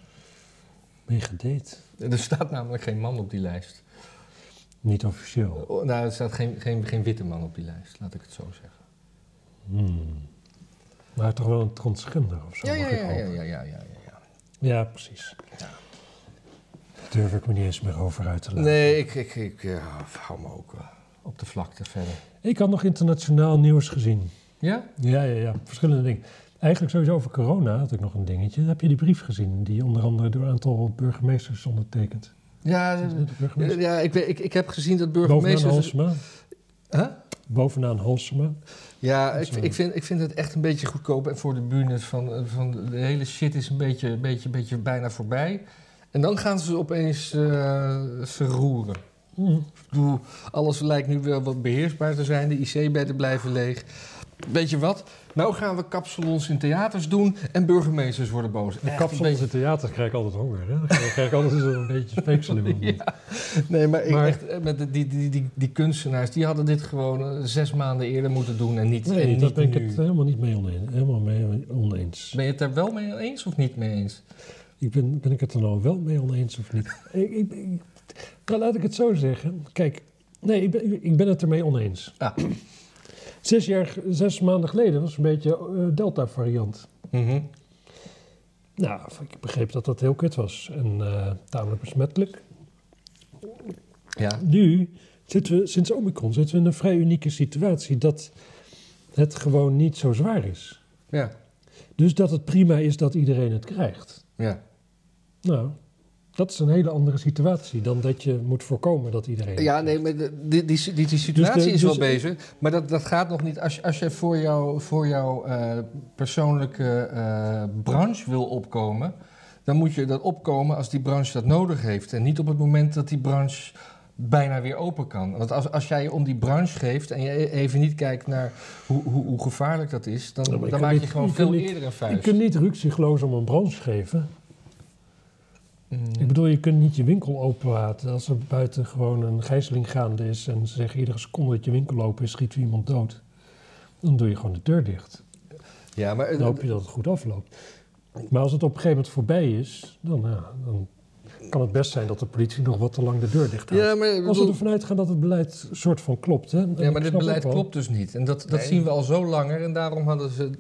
Je gedate? Er staat namelijk geen man op die lijst. Niet officieel. Oh, Nou, er staat geen, geen, geen witte man op die lijst, laat ik het zo zeggen. Hmm. Maar toch wel een transgender of zo? Ja, ja, mag ik ja, ja, ja, ja, ja, ja. Ja, precies. Ja. Daar durf ik me niet eens meer over uit te laten. Nee, ik, ik, ik hou me ook eh, op de vlakte verder. Ik had nog internationaal nieuws gezien. Ja? Ja, ja, ja. Verschillende dingen. Eigenlijk sowieso over corona had ik nog een dingetje. Heb je die brief gezien? Die onder andere door een aantal burgemeesters is ondertekend. Ja, ja ik, ik, ik heb gezien dat Bovenaan burgemeesters... Halsema. Huh? Bovenaan Halsema. Ja, ik, ik, vind, ik vind het echt een beetje goedkoop. En voor de bühne van, van de hele shit is een beetje, beetje, beetje bijna voorbij. En dan gaan ze opeens eh, ze roeren. Mhm. Alles lijkt nu wel wat beheersbaar te zijn. De IC-bedden blijven leeg. Weet je wat? Nou gaan we kapsalons in theaters doen en burgemeesters worden boos. De kapsalons een in theaters krijg ik altijd honger. Hè? Dan krijg ik altijd zo'n beetje speeksel in. Ja. Nee, maar, ik echt, eh, met die, die, die, die kunstenaars, die hadden dit gewoon eh, zes maanden eerder moeten doen en niet, en Nee, niet daar ben ik nu. het helemaal niet mee oneens. Helemaal mee oneens. Ben je het er wel mee eens of niet mee eens? Ik ben, ben ik het er nou wel mee oneens of niet? ik, ik, ik- nou, laat ik het zo zeggen. Kijk, nee, ik ben, ik ben het ermee oneens. Ah. Zes, jaar, zes maanden geleden was een beetje eh, Delta-variant. Mhm. Nou, ik begreep dat dat heel kut was en eh, tamelijk besmettelijk. Ja. Nu zitten we, sinds Omicron, zitten we in een vrij unieke situatie dat het gewoon niet zo zwaar is. Ja. Dus dat het prima is dat iedereen het krijgt. Ja. Nou, dat is een hele andere situatie dan dat je moet voorkomen dat iedereen. Ja, nee, maar die, die, die, die situatie de- is wel dus- bezig. Maar dat, dat gaat nog niet. Als, je- als je voor jouw voor jou, eh, persoonlijke eh, branche wil opkomen, dan moet je dat opkomen als die branche dat nodig heeft. En niet op het moment dat die branche bijna weer open kan. Want als, als jij om die branche geeft en je e- even niet kijkt naar hoe, hoe, hoe gevaarlijk dat is, dan, Ja, je dan maak je niet- gewoon je veel niet- eerder een Je vuist. kunt niet ruksigloos om een branche geven. Mm. Ik bedoel, je kunt niet je winkel open laten als er buiten gewoon een gijzeling gaande is en ze zeggen iedere seconde dat je winkel open is, schiet iemand dood. Dan doe je gewoon de deur dicht. ja, maar Dan hoop je dat het goed afloopt. Maar als het op een gegeven moment voorbij is, dan, ja, dan kan het best zijn dat de politie nog wat te lang de deur dicht houdt. ja, maar, ik Als we bedoel- ervan uitgaan dat het beleid soort van klopt. Hè? En Ja, maar dit beleid klopt dus niet. En dat, dat Nee. zien we al zo langer. En daarom hadden ze,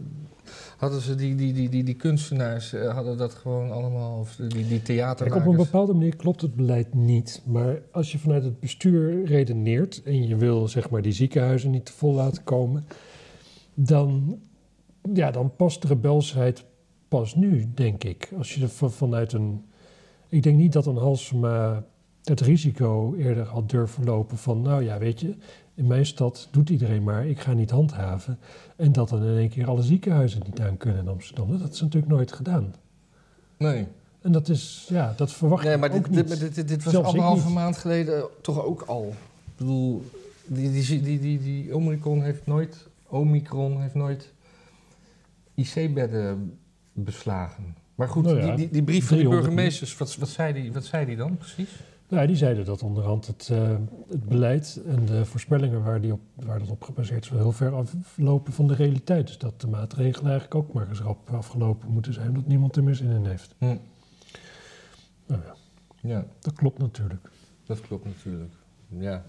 hadden ze die, die, die, die, die kunstenaars eh, hadden dat gewoon allemaal. Of die, die theatermakers. op een bepaalde manier klopt het beleid niet. Maar als je vanuit het bestuur redeneert en je wil zeg maar die ziekenhuizen niet te vol laten komen, dan, ja, dan past de rebelsheid pas nu, denk ik. Als je er van- vanuit een. Ik denk niet dat een Halsema het risico eerder had durven lopen van, nou ja, weet je, in mijn stad doet iedereen maar, ik ga niet handhaven. En dat dan in één keer alle ziekenhuizen niet aan kunnen in Amsterdam. Dat is natuurlijk nooit gedaan. Nee, En dat is, ja, dat verwacht nee maar ook dit, niet. dit, dit, dit, dit was ik anderhalve maand geleden toch ook al. Ik bedoel, die, die, die, die, die Omicron heeft nooit. Omicron heeft nooit IC-bedden beslagen. Maar goed, Nou ja, die, die, die brief van de 300 burgemeesters, wat, wat, zei die, wat zei die dan precies? Nou, die zeiden dat onderhand het, eh, het beleid en de voorspellingen waar, die op, waar dat op gebaseerd is, wel heel ver aflopen van de realiteit. Dus dat de maatregelen eigenlijk ook maar eens rap afgelopen moeten zijn, omdat niemand er meer zin in heeft. Hm. Nou ja, Ja, dat klopt natuurlijk. dat klopt natuurlijk. Ja.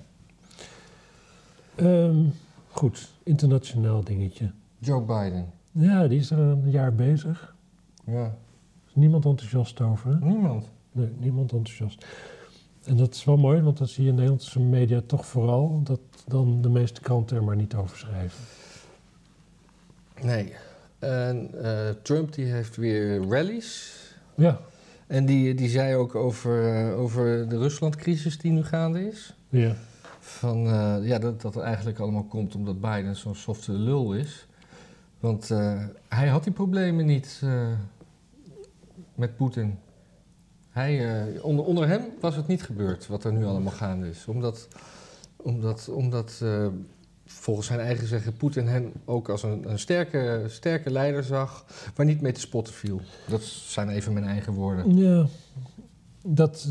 Ehm, goed, internationaal dingetje. Joe Biden. Ja, die is er een jaar bezig. Ja. Er is niemand enthousiast over. Niemand. Nee, niemand enthousiast. En dat is wel mooi, want dan zie je in Nederlandse media toch vooral dat dan de meeste kranten er maar niet over schrijven. Nee. En eh, Trump die heeft weer rallies. Ja, En die, die zei ook over, eh, over de Ruslandcrisis die nu gaande is. ja. Van, eh, ja, dat dat eigenlijk allemaal komt omdat Biden zo'n softe lul is. Want hij had die problemen niet met Poetin. Hij, eh, onder, onder hem was het niet gebeurd wat er nu allemaal gaande is. Omdat, omdat, omdat eh, volgens zijn eigen zeggen Poetin hem ook als een, een sterke, sterke leider zag waar niet mee te spotten viel. Dat zijn even mijn eigen woorden. Ja, dat,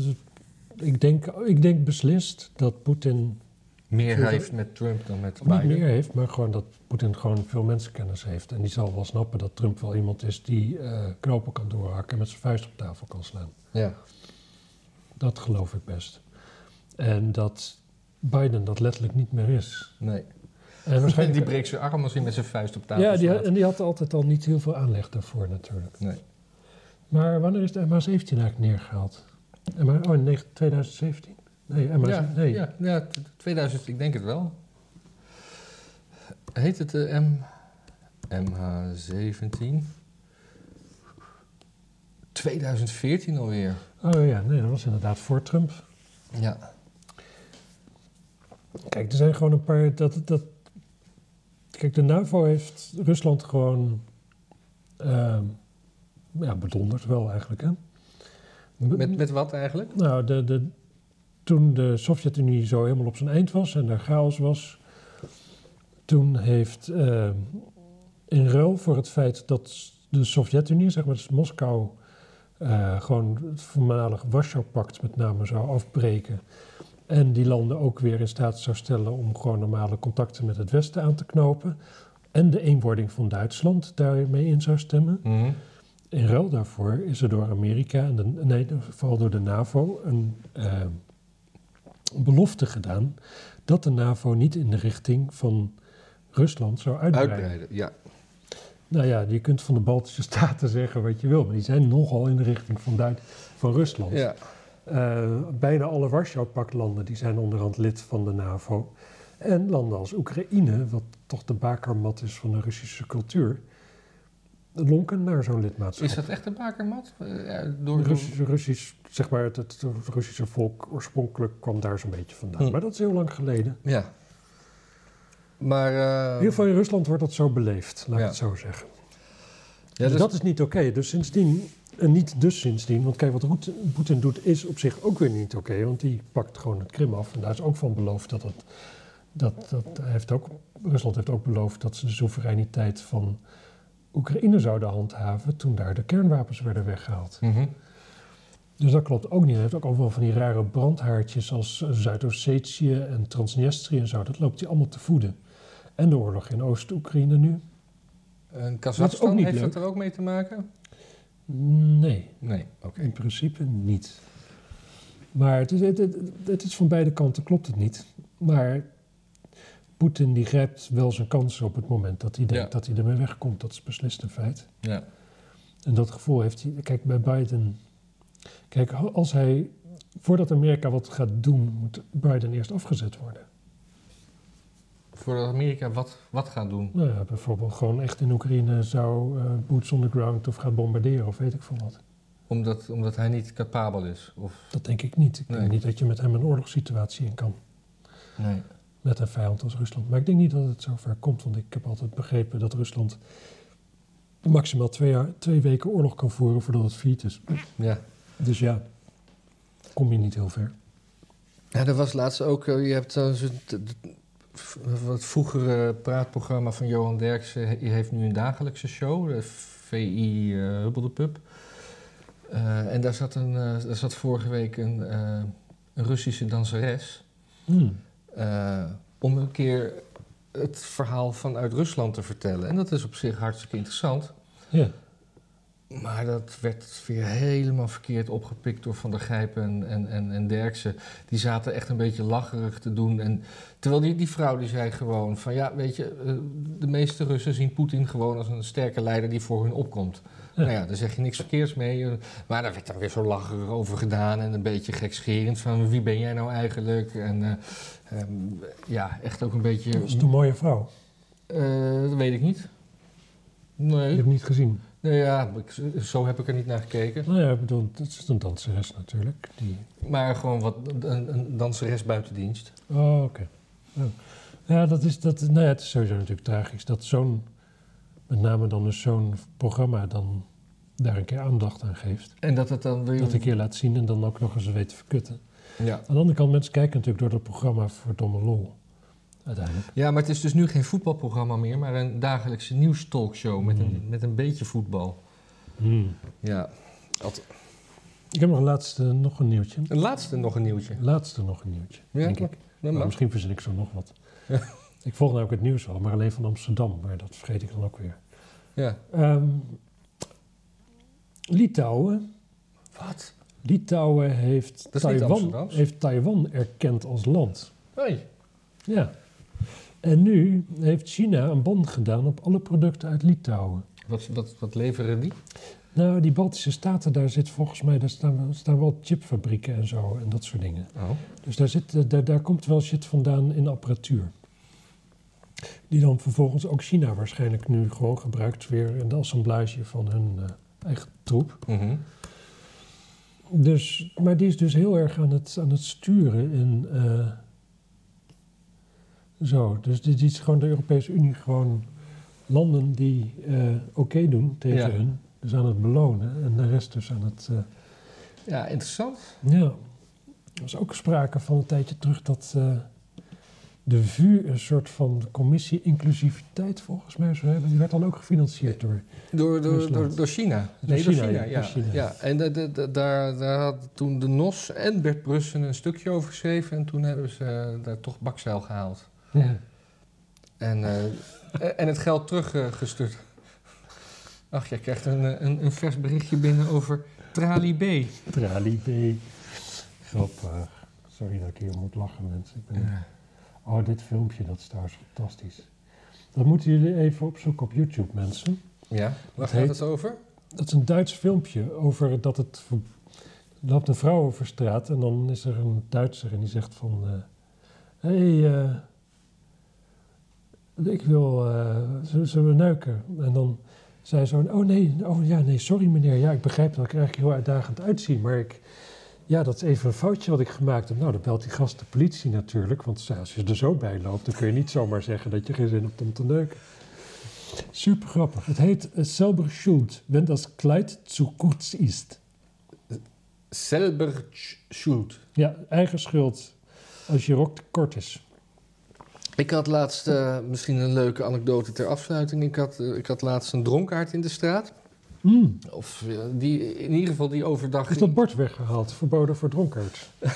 ik, denk, ik denk beslist dat Poetin Meer Veel- heeft met Trump dan met niet Biden. meer heeft, maar gewoon dat Poetin gewoon veel mensenkennis heeft. En die zal wel snappen dat Trump wel iemand is die eh, knopen kan doorhakken en met zijn vuist op tafel kan slaan. Ja. Dat geloof ik best. En dat Biden dat letterlijk niet meer is. Nee. En waarschijnlijk, Die breekt zijn arm als hij met zijn vuist op tafel ja, die, en die had altijd al niet heel veel aanleg daarvoor natuurlijk. Nee. Maar wanneer is de MH17 eigenlijk neergehaald? MH, oh, in 9 2017? Nee, MH, Ja, nee. ja, ja, t- 2000, ik denk het wel. Heet het de M... MH17? 2014 alweer. Oh ja, nee, dat was inderdaad voor Trump. Ja. Kijk, er zijn gewoon een paar. Dat, dat, kijk, de NAVO heeft Rusland gewoon. ehm ja, bedonderd wel eigenlijk. Hè? Met, met wat eigenlijk? Nou, de, de, toen de Sovjet-Unie zo helemaal op zijn eind was en er chaos was, toen heeft uh, in ruil voor het feit dat de Sovjet-Unie, zeg maar, dus Moskou, uh, gewoon het voormalig Warschau-pact met name zou afbreken. En die landen ook weer in staat zou stellen om gewoon normale contacten met het Westen aan te knopen. En de eenwording van Duitsland daarmee in zou stemmen. Mhm. In ruil daarvoor is er door Amerika, en de, nee, vooral door de NAVO, een uh, belofte gedaan dat de NAVO niet in de richting van Rusland zou uitbreiden. Uitbreiden, ja. Nou ja, je kunt van de Baltische Staten zeggen wat je wil, maar die zijn nogal in de richting van, Duit van Rusland. Ja. Uh, bijna alle Warschau-paktlanden die zijn onderhand lid van de NAVO. En landen als Oekraïne, wat toch de bakermat is van de Russische cultuur, lonken naar zo'n lidmaatschap. Is dat echt een bakermat? Uh, ja, door, Russisch, Russisch, zeg maar, het, het, Russische volk oorspronkelijk kwam daar zo'n beetje vandaan. Hm. Maar dat is heel lang geleden. Ja. Maar, uh, in ieder geval in Rusland wordt dat zo beleefd, laat ik het zo zeggen. ja, dus dus- dat is niet oké. Dus sindsdien, en niet dus sindsdien, want kijk, wat Poetin doet is op zich ook weer niet oké, want die pakt gewoon het Krim af. En daar is ook van beloofd dat het, dat, dat heeft ook, Rusland heeft ook beloofd dat ze de soevereiniteit van Oekraïne zouden handhaven toen daar de kernwapens werden weggehaald. Mhm. Dus dat klopt ook niet. Hij heeft ook allemaal van die rare brandhaartjes als Zuid-Ossetië en Transnistrië en zo. Dat loopt hij allemaal te voeden. En de oorlog in Oost-Oekraïne nu? En Kazachstan, heeft leuk. dat er ook mee te maken? Nee. Nee, oké. In principe niet. Maar het is, het, het- het is van beide kanten klopt het niet. Maar Poetin die grijpt wel zijn kansen op het moment dat hij denkt Ja. dat hij ermee wegkomt. Dat is beslist een feit. Ja. En dat gevoel heeft hij. Kijk, bij Biden. Kijk, als hij. Voordat Amerika wat gaat doen, moet Biden eerst afgezet worden. Voordat Amerika wat, wat gaat doen. Nou ja, bijvoorbeeld gewoon echt in Oekraïne zou eh, boots on the ground of gaat bombarderen of weet ik veel wat. Omdat, omdat hij niet capabel is. Of, Dat denk ik niet. Ik Nee. denk niet dat je met hem een oorlogssituatie in kan. nee. met een vijand als Rusland. Maar ik denk niet dat het zover komt, want ik heb altijd begrepen dat Rusland maximaal twee, jaar, twee weken oorlog kan voeren voordat het failliet is. Ja. Dus ja, kom je niet heel ver. Ja, er was laatst ook, eh, je hebt het vroegere praatprogramma van Johan Derksen, heeft nu een dagelijkse show, de VI uh, Hubbel de Pub. Uh, en daar zat, een, uh, daar zat vorige week een, uh, een Russische danseres. Hmm. Om een keer het verhaal vanuit Rusland te vertellen. En dat is op zich hartstikke interessant. Ja. Maar dat werd weer helemaal verkeerd opgepikt door Van der Gijpen en, en, en, en Derksen. Die zaten echt een beetje lacherig te doen. En, terwijl die, die vrouw die zei gewoon van... ja, weet je, uh, de meeste Russen zien Poetin gewoon als een sterke leider die voor hun opkomt. Ja. Nou ja, daar zeg je niks verkeers mee. Maar daar werd dan weer zo lacherig over gedaan en een beetje gekscherend van wie ben jij nou eigenlijk? En uh, um, ja, echt ook een beetje... Dat is een mooie vrouw. Uh, dat weet ik niet. Nee. Je hebt niet gezien. Nee, ja, ik, zo heb ik er niet naar gekeken. Nou ja, ik bedoel, het is een danseres natuurlijk. Die... Maar gewoon wat, een, een danseres buiten dienst. Oh, oké. Okay. Oh. Ja, dat is, dat, nou ja, het is sowieso natuurlijk tragisch dat zo'n, met name dan dus zo'n programma dan daar een keer aandacht aan geeft. En dat het dan weer... Dat een keer laat zien en dan ook nog eens weet te verkutten. Ja. Aan de andere kant, mensen kijken natuurlijk door dat programma voor domme lol. Uiteindelijk. Ja, maar het is dus nu geen voetbalprogramma meer, maar een dagelijkse nieuwstalkshow met, mm. een, met een beetje voetbal. Mm. Ja. Ik heb nog een laatste nog een nieuwtje. Een laatste nog een nieuwtje. Laatste nog een nieuwtje, ja, denk ik. Maar misschien verzin ik zo nog wat. Ja. Ik volg nou ook het nieuws wel, maar alleen van Amsterdam. Maar dat vergeet ik dan ook weer. Ja. Um, Litouwen. Wat? Litouwen heeft Taiwan, heeft Taiwan erkend als land. Hey. Ja. En nu heeft China een ban gedaan op alle producten uit Litouwen. Wat, wat, wat leveren die? Nou, die Baltische Staten, daar zit volgens mij, daar staan, staan wel chipfabrieken en zo en dat soort dingen. Oh. Dus daar, zit, daar, daar komt wel shit vandaan in apparatuur. Die dan vervolgens ook China waarschijnlijk nu gewoon gebruikt weer in de assemblage van hun uh, eigen troep. Mm -hmm. Dus, maar die is dus heel erg aan het, aan het sturen in. Uh, zo, dus die is gewoon de Europese Unie gewoon landen die uh, oké okay doen tegen Ja. hun. Dus aan het belonen en de rest dus aan het, uh, Ja, interessant. Ja, er was ook sprake van een tijdje terug dat eh, de VU een soort van commissie inclusiviteit volgens mij zou hebben. Die werd dan ook gefinancierd door. Door, door, door, door China. Door Nee, door China, ja, ja. door China. ja. En da- da- daar, daar had toen de NOS en Bert Brussen een stukje over geschreven. En toen hebben ze eh, daar toch bakzeil gehaald. Ja. En, eh, en het geld teruggestuurd. Ach, jij krijgt een, eh, een, een vers berichtje binnen over Trali B. Trali B. Grappig. Sorry dat ik hier moet lachen, mensen. Ik ben... Ja. Oh, dit filmpje, dat is trouwens fantastisch. Dat moeten jullie even opzoeken op YouTube, mensen. ja, waar gaat het over? Dat is een Duits filmpje over dat het... Er loopt een vrouw over straat en dan is er een Duitser en die zegt van... Hé, hey, eh, ik wil... eh, zullen, we neuken? En dan zei zo... Oh nee, oh ja, nee, sorry meneer. Ja, ik begrijp dat ik er eigenlijk heel uitdagend uitzie, maar ik... Ja, dat is even een foutje wat ik gemaakt heb. Nou, dan belt die gast de politie natuurlijk. Want ja, als je er zo bij loopt, dan kun je niet zomaar zeggen dat je geen zin hebt om te neuken. Super grappig. Het heet uh, Selber Schuld, wenn das Kleid zu kurz ist. Selber Schuld. Ja, eigen schuld als je rok te kort is. Ik had laatst, eh, misschien een leuke anekdote ter afsluiting. Ik had, eh, ik had laatst een dronkaard in de straat. Mm. Of eh, die, in ieder geval die overdag... Is dat bord weggehaald? Verboden voor dronkaards?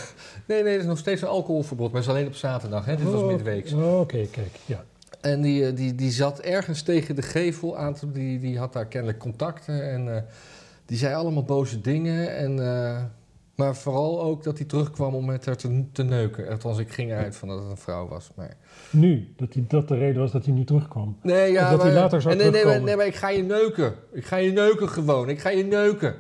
Nee, nee, er is nog steeds een alcoholverbod. Maar het is alleen op zaterdag. Hè? Dit was Oh, midweeks. oh, Oké, kijk. Ja. En die, die, die zat ergens tegen de gevel aan. te- Die, die had daar kennelijk contacten. En die zei allemaal boze dingen. En, maar vooral ook dat hij terugkwam om met haar te, te neuken. Althans, ik ging eruit van dat het een vrouw was. Maar... Nu, dat, die, dat de reden was dat hij nu terugkwam. Nee, ja, Of dat hij maar- later zou nee, nee, maar, terugkomen. nee, maar ik ga je neuken. Ik ga je neuken gewoon. Ik ga je neuken.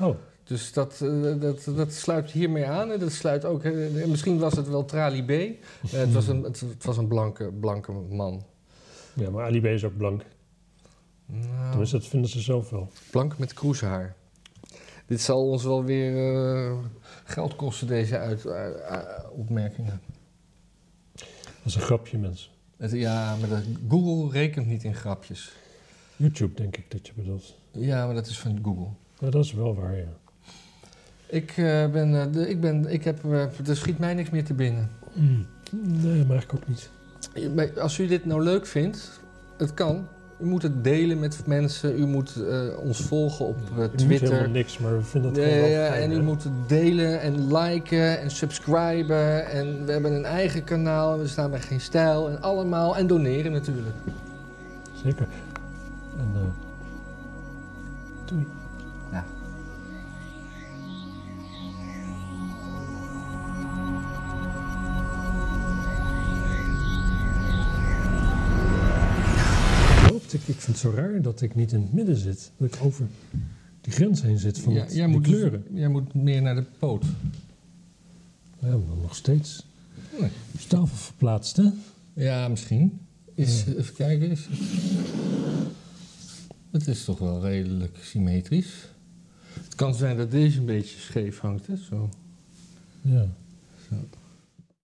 Oh, Dus dat, eh, dat, dat sluit hiermee aan. En dat sluit ook... eh, misschien was het wel Trali B. Eh, het, was een, het, het was een blanke, blanke man. ja, maar Ali B is ook blank. Nou, Tenminste, dat vinden ze zelf wel. blank met kroeshaar. Dit zal ons wel weer eh, geld kosten, deze uit, eh, eh, opmerkingen. Dat is een grapje, mensen. Het, ja, maar Google rekent niet in grapjes. YouTube, denk ik dat je bedoelt. Ja, maar dat is van Google. Ja, dat is wel waar, ja. Ik, ben, de, ik, ben, ik heb, er schiet mij niks meer te binnen. Mm. Nee, maar eigenlijk ook niet. Als u dit nou leuk vindt, het kan. U moet het delen met mensen. U moet eh, ons volgen op moet Twitter. helemaal niks, maar we vinden het gewoon wel ja, fijn, en u moet het delen en liken en subscriben. En we hebben een eigen kanaal. We staan bij Geen Stijl. En allemaal. En doneren natuurlijk. Zeker. En eh doei. Zo raar dat ik niet in het midden zit. Dat ik over die grens heen zit van Ja, het- jij, moet dus- kleuren. jij moet meer naar de poot. Ja, maar nog steeds. Nee. Is tafel verplaatst, hè? Ja, misschien. Is, Even kijken. Is, het is toch wel redelijk symmetrisch. Het kan zijn dat deze een beetje scheef hangt. Hè? Zo. Ja. Zo.